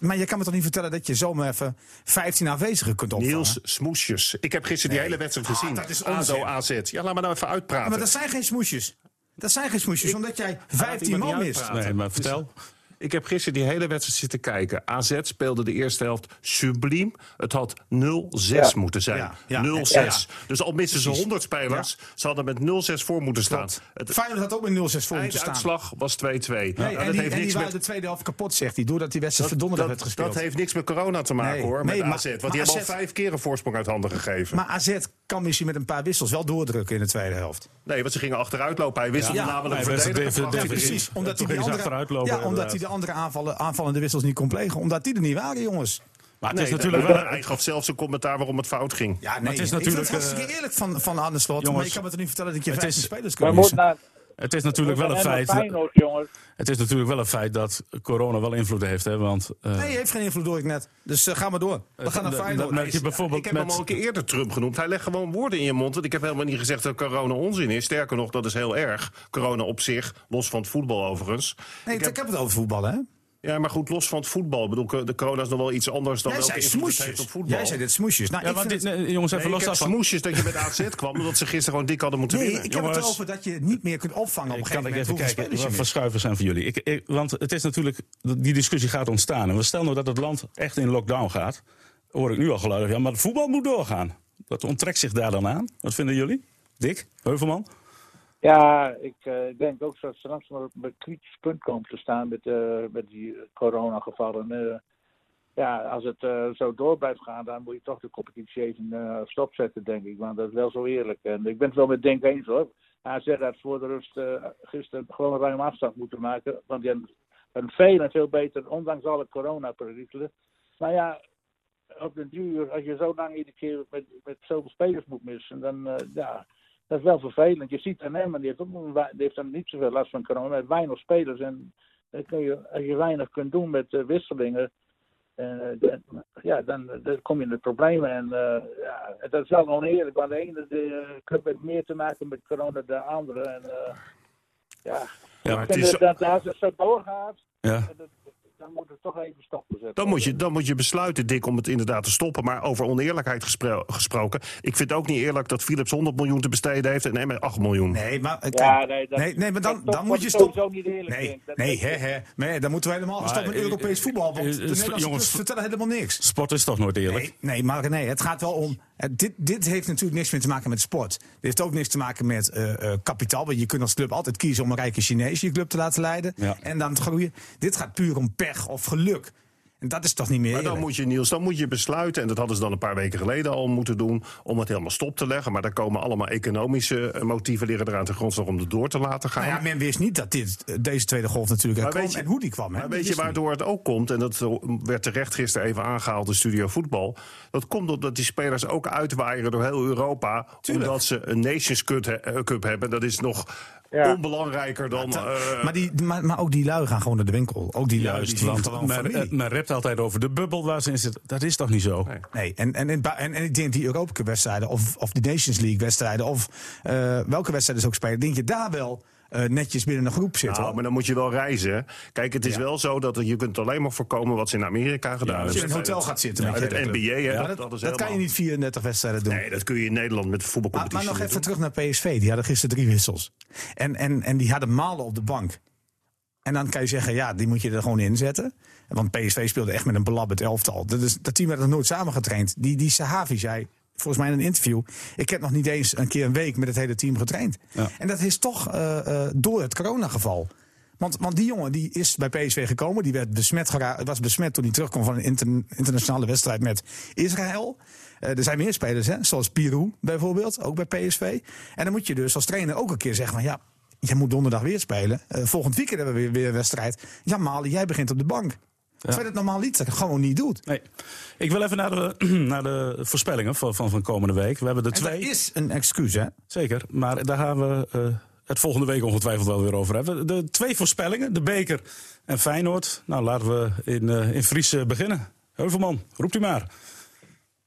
S2: Maar, je kan me toch niet vertellen dat je zomaar even 15 aanwezigen kunt opvangen?
S5: Niels Smoesjes. Ik heb gisteren die hele wedstrijd
S2: Ah,
S5: gezien.
S2: dat is
S5: ADO
S2: onzin.
S5: AZ. Ja, laat me nou even
S2: Ja,
S5: uitpraten.
S2: maar dat zijn geen smoesjes. Dat zijn geen smoesjes, omdat jij 15
S5: iemand
S2: man mist.
S4: Nee, maar vertel.
S5: Ik heb gisteren die hele wedstrijd zitten kijken. AZ speelde de eerste helft subliem. Het had 0-6 moeten zijn.
S2: Ja, ja.
S5: 0-6. Dus al missen ze 100 spelers. Ze hadden met 0-6 voor moeten staan. Het
S2: Feyenoord had ook met 0-6 voor moeten staan.
S5: einduitslag was 2-2.
S2: Nee,
S5: Nou,
S2: en die, en die
S5: niks
S2: waren
S5: met-
S2: de tweede helft kapot, zegt hij. Doordat die wedstrijd verdonderdag werd
S5: dat,
S2: gespeeld.
S5: dat heeft niks met corona te maken
S2: Nee,
S5: hoor,
S2: nee,
S5: met
S2: maar-
S5: AZ. Want
S2: maar
S5: die hebben al vijf keer een voorsprong uit handen gegeven.
S2: Maar AZ kan misschien met een paar wissels wel doordrukken in de tweede helft.
S5: nee, want ze gingen achteruit lopen. Hij wisselde
S2: Ja.
S5: namelijk verdediger.
S4: precies.
S2: Omdat hij
S4: ze
S2: andere,
S4: achteruit lopen,
S2: ja, omdat hij de andere aanvallen, aanvallende wissels niet kon plegen. Omdat die er niet waren, jongens.
S4: Maar het
S5: Nee,
S4: is natuurlijk wel.
S5: Hij gaf zelfs een commentaar waarom het fout ging.
S2: Ja, nee,
S4: het is
S2: ik
S4: natuurlijk,
S2: vind het hartstikke
S4: eh,
S2: eerlijk van, van Arne Slot. maar
S4: jongens,
S2: je kan me toch niet vertellen dat je
S4: het
S2: 15
S4: is-
S2: spelers
S1: We
S2: kunt
S1: moeten
S2: missen.
S4: Het is natuurlijk wel een feit.
S1: Feyenoord, jongens.
S4: Het is natuurlijk wel een feit dat corona wel invloed heeft. Hè, want, eh,
S2: Nee, heeft geen invloed door ik net. Dus eh, ga maar door. We gaan naar
S4: dat-
S2: Feyenoord.
S4: dat merk je bijvoorbeeld
S5: Ik heb hem al een keer eerder Trump genoemd. Hij legt gewoon woorden in je mond. Want ik heb helemaal niet gezegd dat corona onzin is. Sterker nog, dat is heel erg. Corona op zich, los van het voetbal overigens.
S2: Nee, ik heb, het over voetballen, hè?
S5: Ja, maar goed, los van het voetbal. Ik bedoel, de corona is nog wel iets anders dan
S2: Jij
S5: welke
S2: zei
S5: invloed het heeft
S2: smoesjes.
S5: op voetbal.
S2: Jij zei dit smoesjes. Nou,
S4: Ja,
S2: ik
S4: want
S2: vind
S4: dit, nee, jongens, even
S5: Nee,
S4: los daarvan.
S5: smoesjes dat je met AZ kwam... omdat ze gisteren gewoon dik hadden moeten
S2: Nee,
S5: winnen.
S2: ik heb het over dat je niet meer kunt opvangen op een gegeven
S4: kan ik
S2: moment
S4: even
S2: hoeveel
S4: kijken wat voor
S2: mist.
S4: schuivers zijn voor jullie. Ik, ik- want het is natuurlijk, die discussie gaat ontstaan. En we stellen nou dat het land echt in lockdown gaat. Hoor ik nu al geluiden. Ja, maar het voetbal moet doorgaan. Dat onttrekt zich daar dan aan. Wat vinden jullie? Dick, Heuvelman?
S1: Ja, ik eh, denk ook dat straks maar op een kritisch punt komt te staan met, eh, met die coronagevallen. Eh, ja, als het zo door blijft gaan, dan moet je toch de competitie even stopzetten, denk ik. Want dat is wel zo eerlijk. En ik ben het wel met Denk eens hoor. AZ had voor de rust gisteren gewoon een ruim afstand moeten maken. Want die hebben een veel en veel beter, ondanks alle coronaperikelen. Maar ja, op den duur, als je zo lang iedere keer met, met zoveel spelers moet missen, dan ja, dat is wel vervelend. Je ziet aan hem, die heeft, ook een wei- die heeft dan niet zoveel last van corona. Heeft weinig spelers en dan kun je, als je weinig kunt doen met eh, wisselingen, eh, dan- ja, dan, dan kom je in de problemen. En eh, ja, dat is wel oneerlijk, want de ene de, club heeft meer te maken met corona dan de andere. En, ja,
S5: Ja, maar het is,
S1: dat, dat als het zo doorgaat,
S4: Ja.
S1: dat- dan moet het toch even stoppen zetten.
S5: dan, moet je, dan moet je besluiten, Dick, om het inderdaad te stoppen. Maar over oneerlijkheid gespro- gesproken. Ik vind het ook niet eerlijk dat Philips 100 miljoen te besteden heeft en Emmen 8 miljoen.
S2: Nee, maar,
S1: Ja, nee, dat-
S2: nee, nee, maar dan,
S1: dat
S2: dan moet je
S1: sowieso
S2: stoppen.
S1: niet eerlijk,
S2: Nee, nee,
S1: dat-
S2: hè, hè. Nee, dan moeten we helemaal
S4: Maar,
S2: stoppen met
S4: eh,
S2: Europees voetbal. Want
S4: eh,
S2: de
S4: eh,
S2: Nederlandse
S4: jongens,
S2: vertellen helemaal niks.
S4: Sport is toch nooit eerlijk?
S2: Nee, nee, maar nee, het gaat wel om. Eh, dit, dit heeft natuurlijk niks meer te maken met sport. Dit heeft ook niks te maken met eh, eh, kapitaal. Want je kunt als club altijd kiezen om een rijke Chinees je club te laten leiden.
S4: Ja.
S2: En dan te groeien. Dit gaat puur om pech of geluk. En dat is toch niet meer
S5: Maar dan moet je, Niels, dan moet je besluiten, en dat hadden ze dan een paar weken geleden al moeten doen, om het helemaal stop te leggen. Maar daar komen allemaal economische eh, motieven liggen eraan te grondslag om het door te laten gaan.
S2: Nou ja, men wist niet dat dit, eh, deze tweede golf natuurlijk kwam
S5: je-
S2: en hoe die kwam. Hè?
S5: Maar weet je waardoor het ook komt, en dat eh, werd terecht gisteren even aangehaald in Studio Voetbal. Dat komt omdat die spelers ook uitwaaieren door heel Europa.
S2: Tuurlijk.
S5: Omdat ze een Nations Cup hebben. Dat is nog
S1: Ja.
S5: onbelangrijker dan... eh,
S2: maar, die, maar, maar ook die lui gaan gewoon naar de winkel. Ook die lui die zien gewoon
S4: men, eh, men rept altijd over de bubbel waar ze in zitten. Dat is toch niet zo?
S5: Nee.
S2: Nee, en, en, en, en, en ik denk die Europa Cup wedstrijden of, of de Nations League wedstrijden of eh, welke wedstrijden ze ook spelen, denk je daar wel eh, netjes binnen een groep zitten.
S5: Nou, maar dan moet je wel reizen. Kijk, het is
S2: Ja.
S5: wel zo dat je kunt alleen maar voorkomen wat ze in Amerika gedaan
S4: Ja,
S2: Als
S5: hebben.
S2: je in een hotel gaat zitten.
S5: Ja, het NBA, hè, dat,
S2: dat, kan je niet 34 wedstrijden doen.
S5: Nee, dat kun je in Nederland met
S2: maar,
S5: voetbalcompetitie
S2: maar nog even
S5: doen.
S2: terug naar PSV. Die hadden gisteren drie wissels. En, en, en die hadden malen op de bank. En dan kan je zeggen, ja, die moet je er gewoon inzetten. Want PSV speelde echt met een belabberd elftal. Dat, is, dat team werd nog nooit samengetraind. Die, die Sahavi zei, volgens mij in een interview... ik heb nog niet eens een keer een week met het hele team getraind.
S4: Ja.
S2: En dat is toch eh, eh, door het coronageval. Want, want die jongen die is bij PSV gekomen. Die werd besmet was besmet toen hij terugkwam van een inter- internationale wedstrijd met Israël. Eh, er zijn meer spelers, hè? zoals Pirou bijvoorbeeld, ook bij PSV. En dan moet je dus als trainer ook een keer zeggen van ja, jij moet donderdag weer spelen. Volgend weekend hebben we weer, weer een wedstrijd. Ja, Mali, jij begint op de bank. Terwijl je het normaal niet, dat gewoon niet doet.
S4: Nee. Ik wil even naar de, naar de voorspellingen van, van, van komende week. We hebben er
S2: En dat
S4: twee.
S2: is een excuus, hè?
S4: Zeker, maar daar gaan we eh, het volgende week ongetwijfeld wel weer over hebben. De twee voorspellingen, de beker en Feyenoord. Nou, laten we in, eh in Fries beginnen. Heuvelman, roept u maar.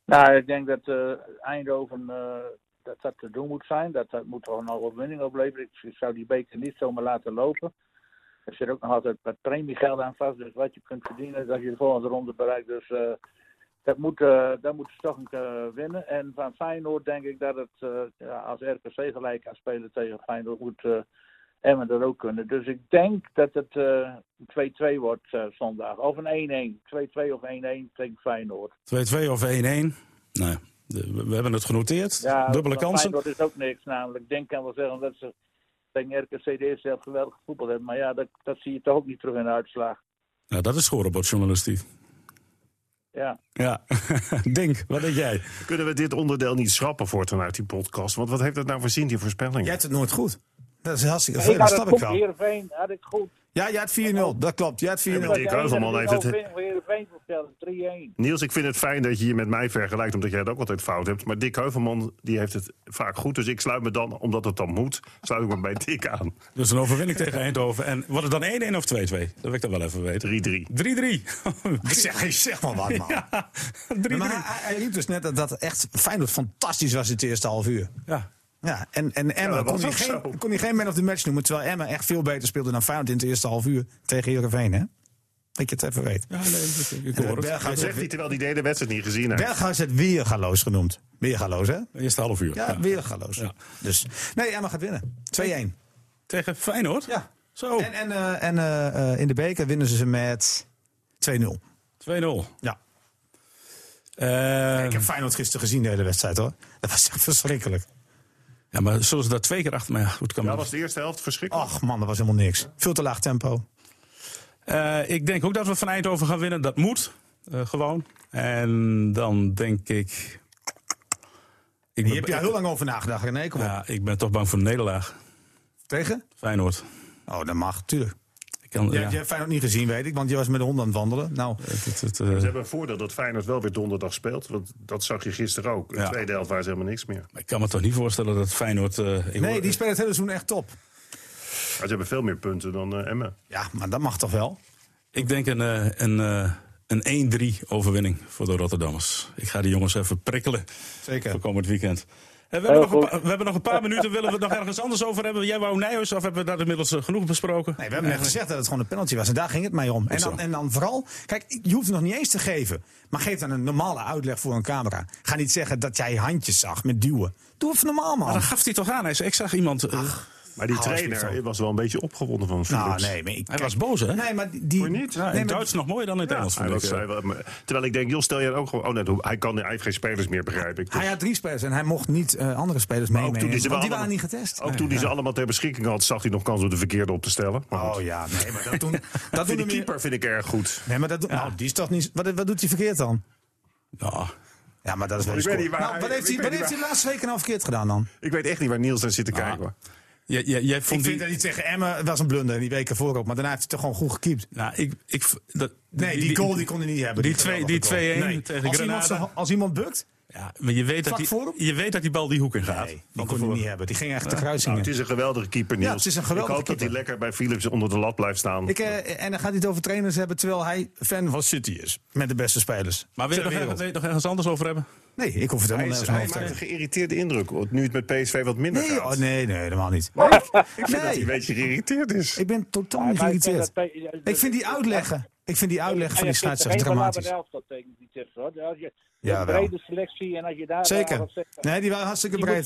S1: Nou, ik denk dat eh, Eindhoven eh, dat dat te doen moet zijn. Dat, dat moet toch een overwinning opleveren. Ik, ik zou die beker niet zomaar laten lopen. Er zit ook nog altijd wat premiegeld aan vast. Dus wat je kunt verdienen als je de volgende ronde bereikt. Dus eh, dat, moet, eh dat moeten ze toch een keer winnen. En van Feyenoord denk ik dat het eh, ja, als RKC gelijk kan spelen tegen Feyenoord moet eh Emmen er ook kunnen. Dus ik denk dat het eh 2-2 wordt eh, zondag. Of een 1-1. 2-2 of 1-1 tegen Feyenoord.
S4: 2-2 of 1-1. Nee, we, we hebben het genoteerd.
S1: Ja,
S4: Dubbele kansen.
S1: Feyenoord is ook niks namelijk. Denk kan wel zeggen dat ze tegen RKC de eerste helft geweldig voetbal hebben. Maar ja, dat, dat zie je toch ook niet terug in de uitslag.
S4: Nou, dat is scorebordjournalistiek.
S1: Ja.
S4: Ja, Dink, wat denk jij?
S5: Kunnen we dit onderdeel niet schrappen voortaan uit die podcast? Want wat heeft dat nou voor zin, die voorspelling?
S2: Jij hebt het nooit goed. Dat is hartstikke
S1: Ik
S2: veel, dat
S1: had
S2: snap
S1: het
S2: ik
S1: goed.
S2: wel.
S1: Heerenveen had ik goed.
S2: Ja, jij had 4-0, dat klopt. Jij had 4-0.
S5: Ja, maar Dick Heuvelman heeft het-
S1: Heerenveen voorstellen, 3-1.
S5: Niels, ik vind het fijn dat je je met mij vergelijkt, omdat jij het ook altijd fout hebt. Maar Dick Heuvelman die heeft het vaak goed. Dus ik sluit me dan, omdat het dan moet, sluit ik me bij Dick aan. 3-3.
S4: Dus een overwinning tegen Eindhoven. En wordt het dan 1-1 of 2-2? Dat wil ik dan wel even weten. 3-3.
S2: Zeg, zeg maar wat, man.
S4: Ja, 3-3.
S2: Maar hij, hij riep dus net dat, dat echt Feyenoord fantastisch was in het eerste half uur.
S4: Ja.
S2: Ja, en, en Emma kon, hij geen,
S5: zo.
S2: kon hij geen man of the match noemen. Terwijl Emma echt veel beter speelde dan Feyenoord in het eerste half uur tegen Heerenveen. Hè? Dat je het even weet.
S4: Ja, nee, ik, ik
S2: En
S4: hoor het.
S5: Dat zegt hij terwijl hij de hele wedstrijd niet gezien heeft.
S2: Berghuis het weergaloos genoemd. Weergaloos, hè?
S4: Eerste half uur.
S2: Ja,
S4: Ja.
S2: weergaloos.
S4: Ja.
S2: Dus, nee, Emma gaat winnen. 2-1.
S4: Tegen Feyenoord?
S2: Ja.
S4: Zo, 2-0.
S2: En, en, eh, en eh, eh, in de beker winnen ze ze met 2-0. Ja.
S4: Eh,
S2: Ik heb Feyenoord gisteren gezien, de hele wedstrijd, hoor. Dat was echt verschrikkelijk.
S4: Ja, maar zullen ze daar twee keer achter? Maar ja, goed, kan
S5: Ja,
S4: maar.
S5: was de eerste helft verschrikkelijk.
S2: Ach man, dat was helemaal niks. Veel te laag tempo.
S4: Eh, ik denk ook dat we van Eindhoven gaan winnen. Dat moet. eh, gewoon. En dan denk ik... ik
S2: Hier heb je heel lang over nagedacht, René. Kom op.
S4: ja, ik ben toch bang voor een nederlaag.
S2: Tegen?
S4: Feyenoord.
S2: Oh, dat mag, tuurlijk.
S4: Kan,
S2: Je,
S4: ja,
S2: je hebt Feyenoord niet gezien, weet ik, want je was met de hond aan het wandelen. Nou,
S4: het, het, het, eh,
S5: Ze hebben een voordeel dat Feyenoord wel weer donderdag speelt. Want dat zag je gisteren ook. In de
S4: Ja.
S5: tweede helft waren ze helemaal niks meer.
S4: ik kan me toch niet voorstellen dat Feyenoord... eh,
S2: nee,
S4: hoor-
S2: die spelen het hele seizoen echt top.
S5: Maar ze hebben veel meer punten dan eh Emmen.
S2: Ja, maar dat mag toch wel?
S4: Ik denk een, eh, een, eh, een 1-3 overwinning voor de Rotterdammers. Ik ga die jongens even prikkelen
S2: Zeker.
S4: voor komend weekend. We, hebben
S1: Heel
S4: nog een we hebben nog een paar minuten. Willen we het nog ergens anders over hebben? Jij wou Nijhuis of hebben we dat inmiddels eh, genoeg besproken?
S2: Nee, we hebben net gezegd dat het gewoon een penalty was. En daar ging het mij om. En dan, en dan vooral, kijk, je hoeft het nog niet eens te geven. Maar geef dan een normale uitleg voor een camera. Ga niet zeggen dat jij handjes zag met duwen. Doe even normaal, man.
S4: Maar dan gaf hij toch aan. Hij zei, ik zag iemand... eh,
S5: Maar die trainer was wel een beetje opgewonden van
S2: nou,
S5: Philips.
S2: nee, maar ik,
S4: hij was boos, hè?
S2: Nee, maar die...
S5: niet?
S4: Ja, in
S2: nee,
S4: Duits nog mooier dan in het
S5: Ja,
S4: Engels.
S5: hij
S4: vind
S5: was,
S4: ik,
S5: hij
S4: eh.
S5: terwijl ik denk, Jos, stel je ook gewoon... Oh nee, hij, kan, hij heeft geen spelers meer, begrijp ik. Dus
S2: Hij had drie spelers en hij mocht niet eh, andere spelers meenemen.
S5: toen die ze
S2: want die
S5: allemaal-
S2: waren niet getest.
S5: ook toen hij ze allemaal ter beschikking had, zag hij nog kans om de verkeerde op te stellen. Maar.
S2: Oh ja, nee, maar dat doen... dat doen
S5: die
S2: meer-
S5: keeper vind ik erg goed.
S2: Nee, maar dat doen... Nou, die is toch niet... Wat, wat doet hij verkeerd dan?
S4: Ja,
S2: Ja, maar dat is wel
S5: Ik
S2: een
S5: weet
S2: score.
S5: niet waar
S2: Nou, wat heeft hij, wat heeft hij de laatste weken nou verkeerd gedaan dan?
S5: Ik weet echt niet waar Niels naar zit te kijken. hoor.
S4: Jij, jij
S2: Ik vind
S4: die...
S2: dat niet tegen Emmen was een blunder die weken voorop. Maar daarna heeft hij toch gewoon goed gekiept.
S4: Nou, ik... ik dat,
S2: Nee, die, goal die kon hij niet hebben.
S4: die twee- die
S2: geweldige goal.
S4: 2-1 tegen
S2: als iemand,
S4: Granada.
S2: als iemand bukt,
S4: Ja, maar je weet, dat die, je weet dat die bal die hoek in gaat.
S2: Nee, die kon hij niet hebben. Die ging echt de
S5: Nou,
S2: kruisingen.
S5: het is een geweldige keeper, Niels.
S2: Ja, het is een geweldige
S5: Ik hoop dat hij
S2: keeper.
S5: lekker bij Philips onder de lat blijft staan.
S2: Ik, eh, en dan gaat hij het over trainers hebben terwijl hij fan van City is. Met de beste spelers.
S4: Maar wil je, nog, ergens- wil je het nog ergens anders over hebben?
S2: Nee, ik hoef het helemaal nergens
S5: hij
S2: over te
S5: maakt een geïrriteerde indruk. Nu het met PSV wat minder
S2: Nee,
S5: gaat.
S2: oh, nee, nee, helemaal niet.
S5: Ik vind dat hij een beetje geïrriteerd is.
S2: ik ben totaal niet
S1: maar ik vind
S2: geïrriteerd. Ik vind die uitleggen, ik vind die uitleggen van die scheidsrechter
S1: er
S2: dramatisch. Ja,
S1: brede selectie en als je daar...
S2: Zeker.
S1: zegt-
S2: Nee, die waren hartstikke breed.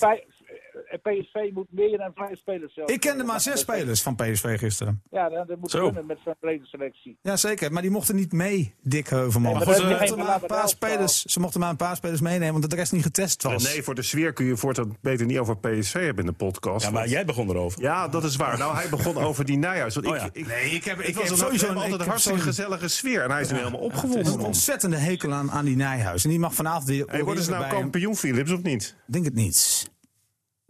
S1: Eh, PSV moet meer dan vijf spelers zelf.
S2: Ik kende maar zes spelers van PSV gisteren.
S1: Ja, dat, moet
S4: Zo.
S1: kunnen met zo'n brede selectie.
S2: Ja, zeker. Maar die mochten niet mee, Dick Heuvelman.
S1: Nee,
S4: maar
S2: ze,
S4: is
S2: mochten maar een paar spelers, ze mochten maar een paar spelers meenemen, omdat de rest niet getest was.
S5: Nee, voor de sfeer kun je voortaan beter niet over PSV hebben in de podcast.
S4: Ja, maar
S5: want-
S4: jij begon erover.
S5: Ja, dat is waar. Nou, hij begon over die Nijhuis. Want
S4: Oh
S5: ik,
S4: ja.
S5: ik,
S2: Nee, ik heb, ik
S5: was
S2: heb
S5: een,
S2: sowieso een,
S5: altijd een hartstikke gezellige sfeer. En hij is nu helemaal
S2: een
S5: opgewonden.
S2: ontzettende hekel aan, aan die Nijhuis. En die mag vanavond weer.
S5: Hey, worden ze nou kampioen, Philips, of niet?
S2: Ik denk het niet.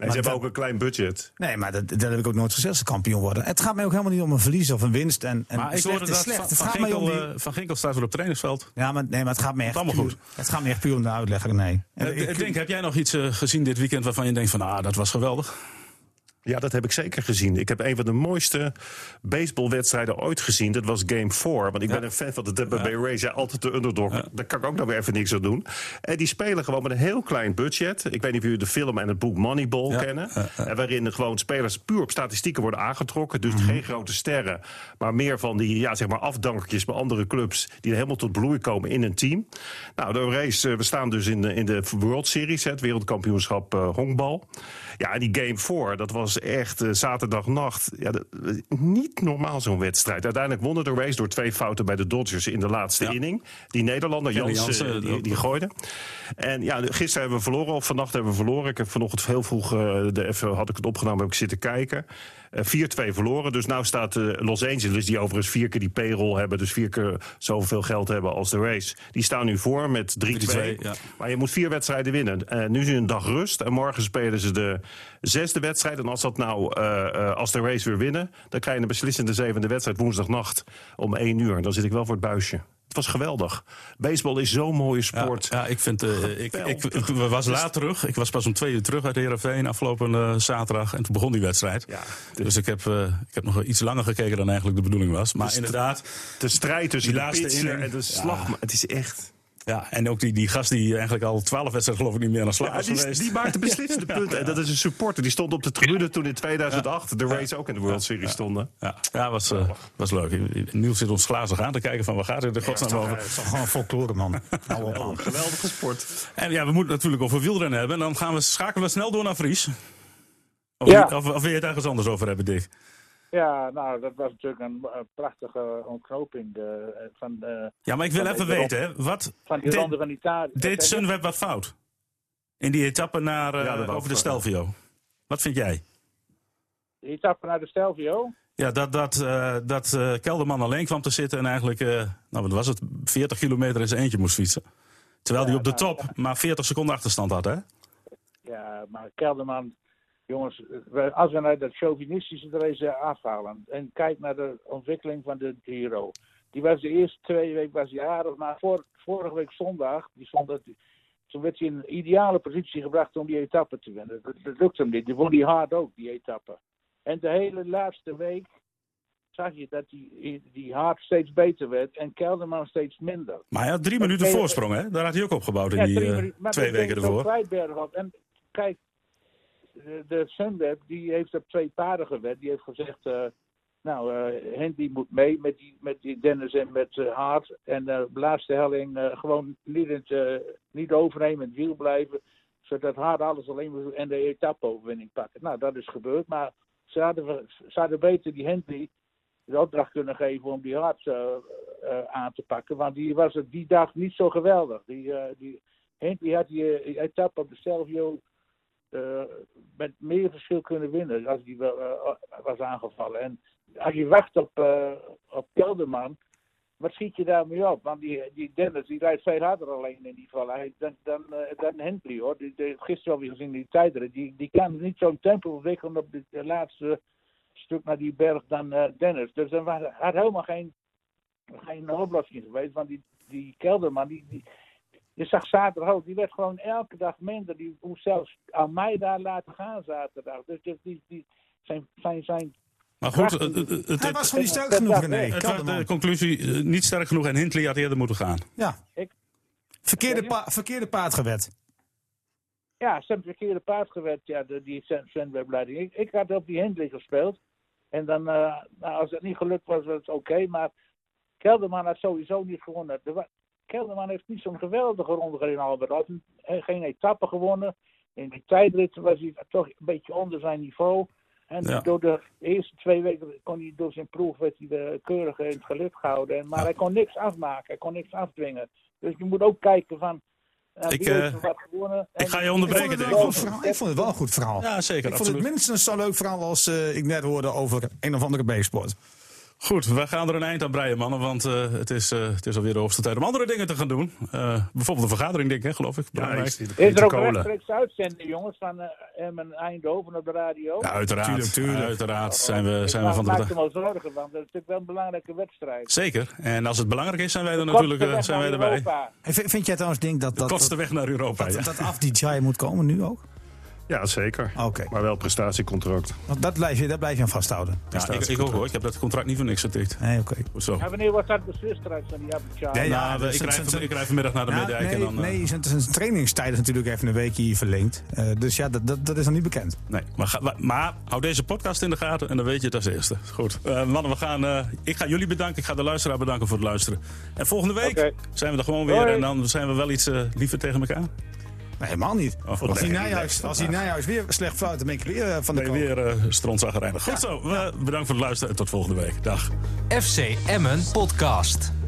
S5: Nee, ze hebben
S2: dat-
S5: ook een klein budget.
S2: Nee, maar dat, dat heb ik ook nooit gezegd, ze kampioen worden. Het gaat mij ook helemaal niet om een verlies of een winst. En, en
S4: Maar ik
S2: slecht is slecht.
S4: Van,
S2: het
S4: van,
S2: gaat mij om
S4: Ginkel,
S2: die...
S4: eh, van Ginkel staat weer op trainingsveld.
S2: Ja, maar, nee, maar het gaat me echt
S4: allemaal
S2: puur,
S4: goed.
S2: Het gaat me echt puur om de uitlegger, nee. En
S4: Eh,
S2: ik-
S4: Denk, heb jij nog iets eh, gezien dit weekend waarvan je denkt van, ah, dat was geweldig?
S5: Ja, dat heb ik zeker gezien. Ik heb een van de mooiste baseballwedstrijden ooit gezien. Dat was Game 4. Want ik ben een fan van de Tampa Bay Rays. Ja, altijd de underdog. Daar kan ik ook nog weer even niks aan doen. En die spelen gewoon met een heel klein budget. Ik weet niet of jullie de film en het boek Moneyball kennen. En waarin gewoon spelers puur op statistieken worden aangetrokken. Dus geen grote sterren. Maar meer van die ja, zeg maar afdankertjes bij andere clubs. Die helemaal tot bloei komen in een team. Nou, de race, eh, we staan dus in de, in de World Series. Het wereldkampioenschap eh, honkbal. Ja, en die Game 4, dat was echt eh, zaterdagnacht. Ja, dat- niet normaal zo'n wedstrijd. Uiteindelijk wonnen de race door twee fouten bij de Dodgers in de laatste
S4: Ja.
S5: inning. Die Nederlander, Jans,
S4: Jansen,
S5: eh, die, die gooide. En ja, gisteren hebben we verloren, of vannacht hebben we verloren. Ik heb vanochtend heel vroeg, eh, de, even had ik het opgenomen, heb ik zitten kijken. Eh, 4-2 verloren. Dus nu staat eh, Los Angeles, die overigens vier keer die payroll hebben, dus vier keer zoveel geld hebben als de race. Die staan nu voor met 3-2.
S4: 3-2, ja.
S5: Maar je moet vier wedstrijden winnen. Eh, nu is een dag rust. En morgen spelen ze de zesde wedstrijd. En als dat nou, eh, als de race weer winnen, dan krijg je een beslissende zevende wedstrijd woensdagnacht om 1 uur. Dan zit ik wel voor het buisje. Het was geweldig. Baseball is zo'n mooie sport.
S4: ja, ik vind, eh, ik, ik, was laat terug. Ik was pas om twee uur terug uit de Heerenveen afgelopen eh, zaterdag. En toen begon die wedstrijd.
S5: Ja,
S4: dus ik heb, eh, ik heb nog iets langer gekeken dan eigenlijk de bedoeling was. Maar inderdaad,
S5: De strijd tussen
S4: Die
S5: de
S4: laatste
S5: pitcher
S4: inning.
S5: en de slag.
S4: Ja.
S5: Het is echt...
S4: ja, en ook die, die gast die eigenlijk al twaalf wedstrijden geloof ik niet meer aan de slag
S5: Ja,
S4: was
S5: die,
S4: geweest.
S5: die maakt de beslissende punten. En dat is een supporter. Die stond op de tribune toen in 2008 de race ook in de World Series stonden.
S4: Ja, ja was, eh, was leuk. Niels zit ons glazig aan te kijken van waar gaat het in godsnaam over.
S2: Het is toch gewoon folklore, man. Man.
S5: Geweldige sport.
S4: En ja, we moeten het natuurlijk over wielrennen hebben. En dan gaan we, schakelen we snel door naar Fries. Of,
S1: Ja.
S4: of, of wil je het ergens anders over hebben, Dick?
S1: Ja, nou, dat was natuurlijk een, eh, prachtige ontknoping eh, van, eh,
S4: Ja, maar ik wil
S1: Van
S4: even
S1: de-
S4: weten, hè, wat
S1: van die ronde van Italië.
S4: deed Sunweb wat fout? In die etappe naar,
S5: Ja,
S4: over de. Stelvio. Wat vind jij?
S1: De etappe naar de Stelvio.
S4: Ja, dat, dat, eh, dat Kelderman alleen kwam te zitten en eigenlijk, eh, nou wat was het, 40 kilometer in zijn eentje moest fietsen. Terwijl hij
S1: Ja,
S4: op de
S1: nou,
S4: top maar 40 seconden achterstand had, hè?
S1: Ja, maar Kelderman, jongens, als we naar dat chauvinistische race afhalen en kijk naar de ontwikkeling van de Giro. Die was de eerste twee weken was hij aardig, maar vorige week zondag, die stond dat, toen werd hij in een ideale positie gebracht om die etappe te winnen. Dat, dat lukte hem niet. Die won die hard ook, die etappe. En de hele laatste week zag je dat die, die hard steeds beter werd en Kelderman steeds minder.
S4: Maar hij had drie minuten voorsprong, hè? Daar had hij ook opgebouwd in
S1: Ja,
S4: die eh,
S1: minuten,
S4: twee weken ervoor.
S1: Op. En kijk, de, de Sunweb die heeft op twee paarden gewet. Die heeft gezegd, eh, nou, eh Hendy moet mee met die, met die Dennis en met eh Hart. En eh, de laatste helling eh, gewoon niet, het, eh, niet overnemen het wiel blijven. Zodat Hart alles alleen doen en de etappe-overwinning pakken. Nou, dat is gebeurd. Maar ze hadden, ze beter die Hendy de opdracht kunnen geven om die Hart eh, eh, aan te pakken. Want die was die dag niet zo geweldig. Die, eh, die, Henry had die eh, etappe op de Stelvio eh, met meer verschil kunnen winnen als die wel, eh, was aangevallen. En als je wacht op, eh, op Kelderman, wat schiet je daarmee op? Want die, die Dennis die rijdt veel harder alleen in die vallen dan, dan, eh, dan Hendley hoor. Die, die, gisteren gezien die tijderen. Die, die kan niet zo'n tempo ontwikkelen op het laatste stuk naar die berg dan eh, Dennis. Dus er had helemaal geen, geen oplossing geweest. Want die, die Kelderman die, die, je zag zaterdag ook, die werd gewoon elke dag minder. Die moest zelfs aan mij daar laten gaan zaterdag. Dus die, die, die zijn, zijn, zijn
S4: Maar goed,
S1: Krachtig.
S4: het, het, het,
S2: Hij was gewoon niet sterk genoeg, René. Kelderman.
S4: de conclusie eh, niet sterk genoeg en Hindley had eerder moeten gaan.
S2: Ja.
S1: Ik-
S2: Verkeerde, pa verkeerde paard gewet.
S1: Ja, ze hebben het verkeerde paard gewet, ja, de, die zendwebleiding. Ik, ik had op die Hindley gespeeld. En dan, eh, nou, als het niet gelukt was, was het oké. maar Kelderman had sowieso niet gewonnen. Er Kelderman heeft niet zo'n geweldige ronde gereden, Albert. Hij had een- geen etappe gewonnen. In die tijdrit was hij toch een beetje onder zijn niveau. En
S4: Ja.
S1: door de eerste twee weken kon hij door zijn proef werd hij de keurig in het gelid gehouden. En, maar
S4: Ja.
S1: hij kon niks afmaken, hij kon niks afdwingen. Dus je moet ook kijken van. eh,
S4: Ik, eh,
S1: wat gewonnen.
S4: Ik ga je
S2: Ik
S4: onderbreken,
S2: vond, het
S4: denk ik.
S2: verhaal. ik vond het wel een goed verhaal.
S4: Ja, zeker.
S2: ik vond het minstens zo'n leuk verhaal als eh, ik net hoorde over een of andere B-sport.
S4: Goed, we gaan er een eind aan breien, mannen. Want eh, het, is, eh, het is alweer de hoogste tijd om andere dingen te gaan doen. Eh, bijvoorbeeld een vergadering, denk ik, hè, geloof ik.
S5: Ja, ik de
S1: Is er ook
S5: Kolen.
S1: rechtstreeks uitzending, jongens, van eh Emmen Eindhoven op de radio?
S4: Ja, uiteraard.
S2: Tuurlijk, tuurlijk.
S4: Uiteraard zijn we,
S1: Ik
S4: zijn we
S1: maak-
S4: van de
S1: maak
S4: dag.
S1: er wel zorgen van. Dat is natuurlijk wel een belangrijke wedstrijd.
S4: Zeker. En als het belangrijk is, zijn wij er
S1: Kortste
S4: natuurlijk eh, zijn wij erbij.
S2: Hey, vind, vind jij trouwens denk dat
S4: De
S2: dat,
S4: kortste
S2: dat,
S4: weg naar Europa.
S2: dat,
S4: ja.
S2: dat af DJ moet komen nu ook?
S5: Ja, zeker.
S2: Oké.
S5: Maar wel prestatiecontract.
S2: Want dat blijf je, dat blijf je aan vasthouden.
S4: Ja, ik, ik ook hoor. Ik heb dat contract niet voor niks getikt.
S2: Nee, oké.
S4: Goed zo.
S1: Ja, wanneer wordt dat beslist trouwens van die Abidjan?
S2: Ja,
S4: nou, ik, rijd,
S2: het-
S4: ik rijd vanmiddag naar de Middijk
S2: nee,
S4: en dan... eh,
S2: nee, zijn, zijn trainingstijd is natuurlijk even een weekje hier verlengd. Eh, dus ja, dat, dat, dat is nog niet bekend.
S4: Nee, maar, ga- maar, maar hou deze podcast in de gaten en dan weet je het als eerste. Goed. Eh, mannen, we gaan, eh, ik ga jullie bedanken. Ik ga de luisteraar bedanken voor het luisteren. En volgende week zijn we er gewoon weer.
S1: Hoi.
S4: En dan zijn we wel iets eh, liever tegen elkaar.
S2: Nee, helemaal niet.
S4: Oh,
S2: als die Nijhuis,
S5: relaxed
S2: als die Nijhuis weer slecht fluit, dan ben ik weer eh, van de
S4: Ben je weer uh, strontzaggerijnig. Goed zo. bedankt voor het luisteren en tot volgende week. Dag.
S3: FC Emmen Podcast.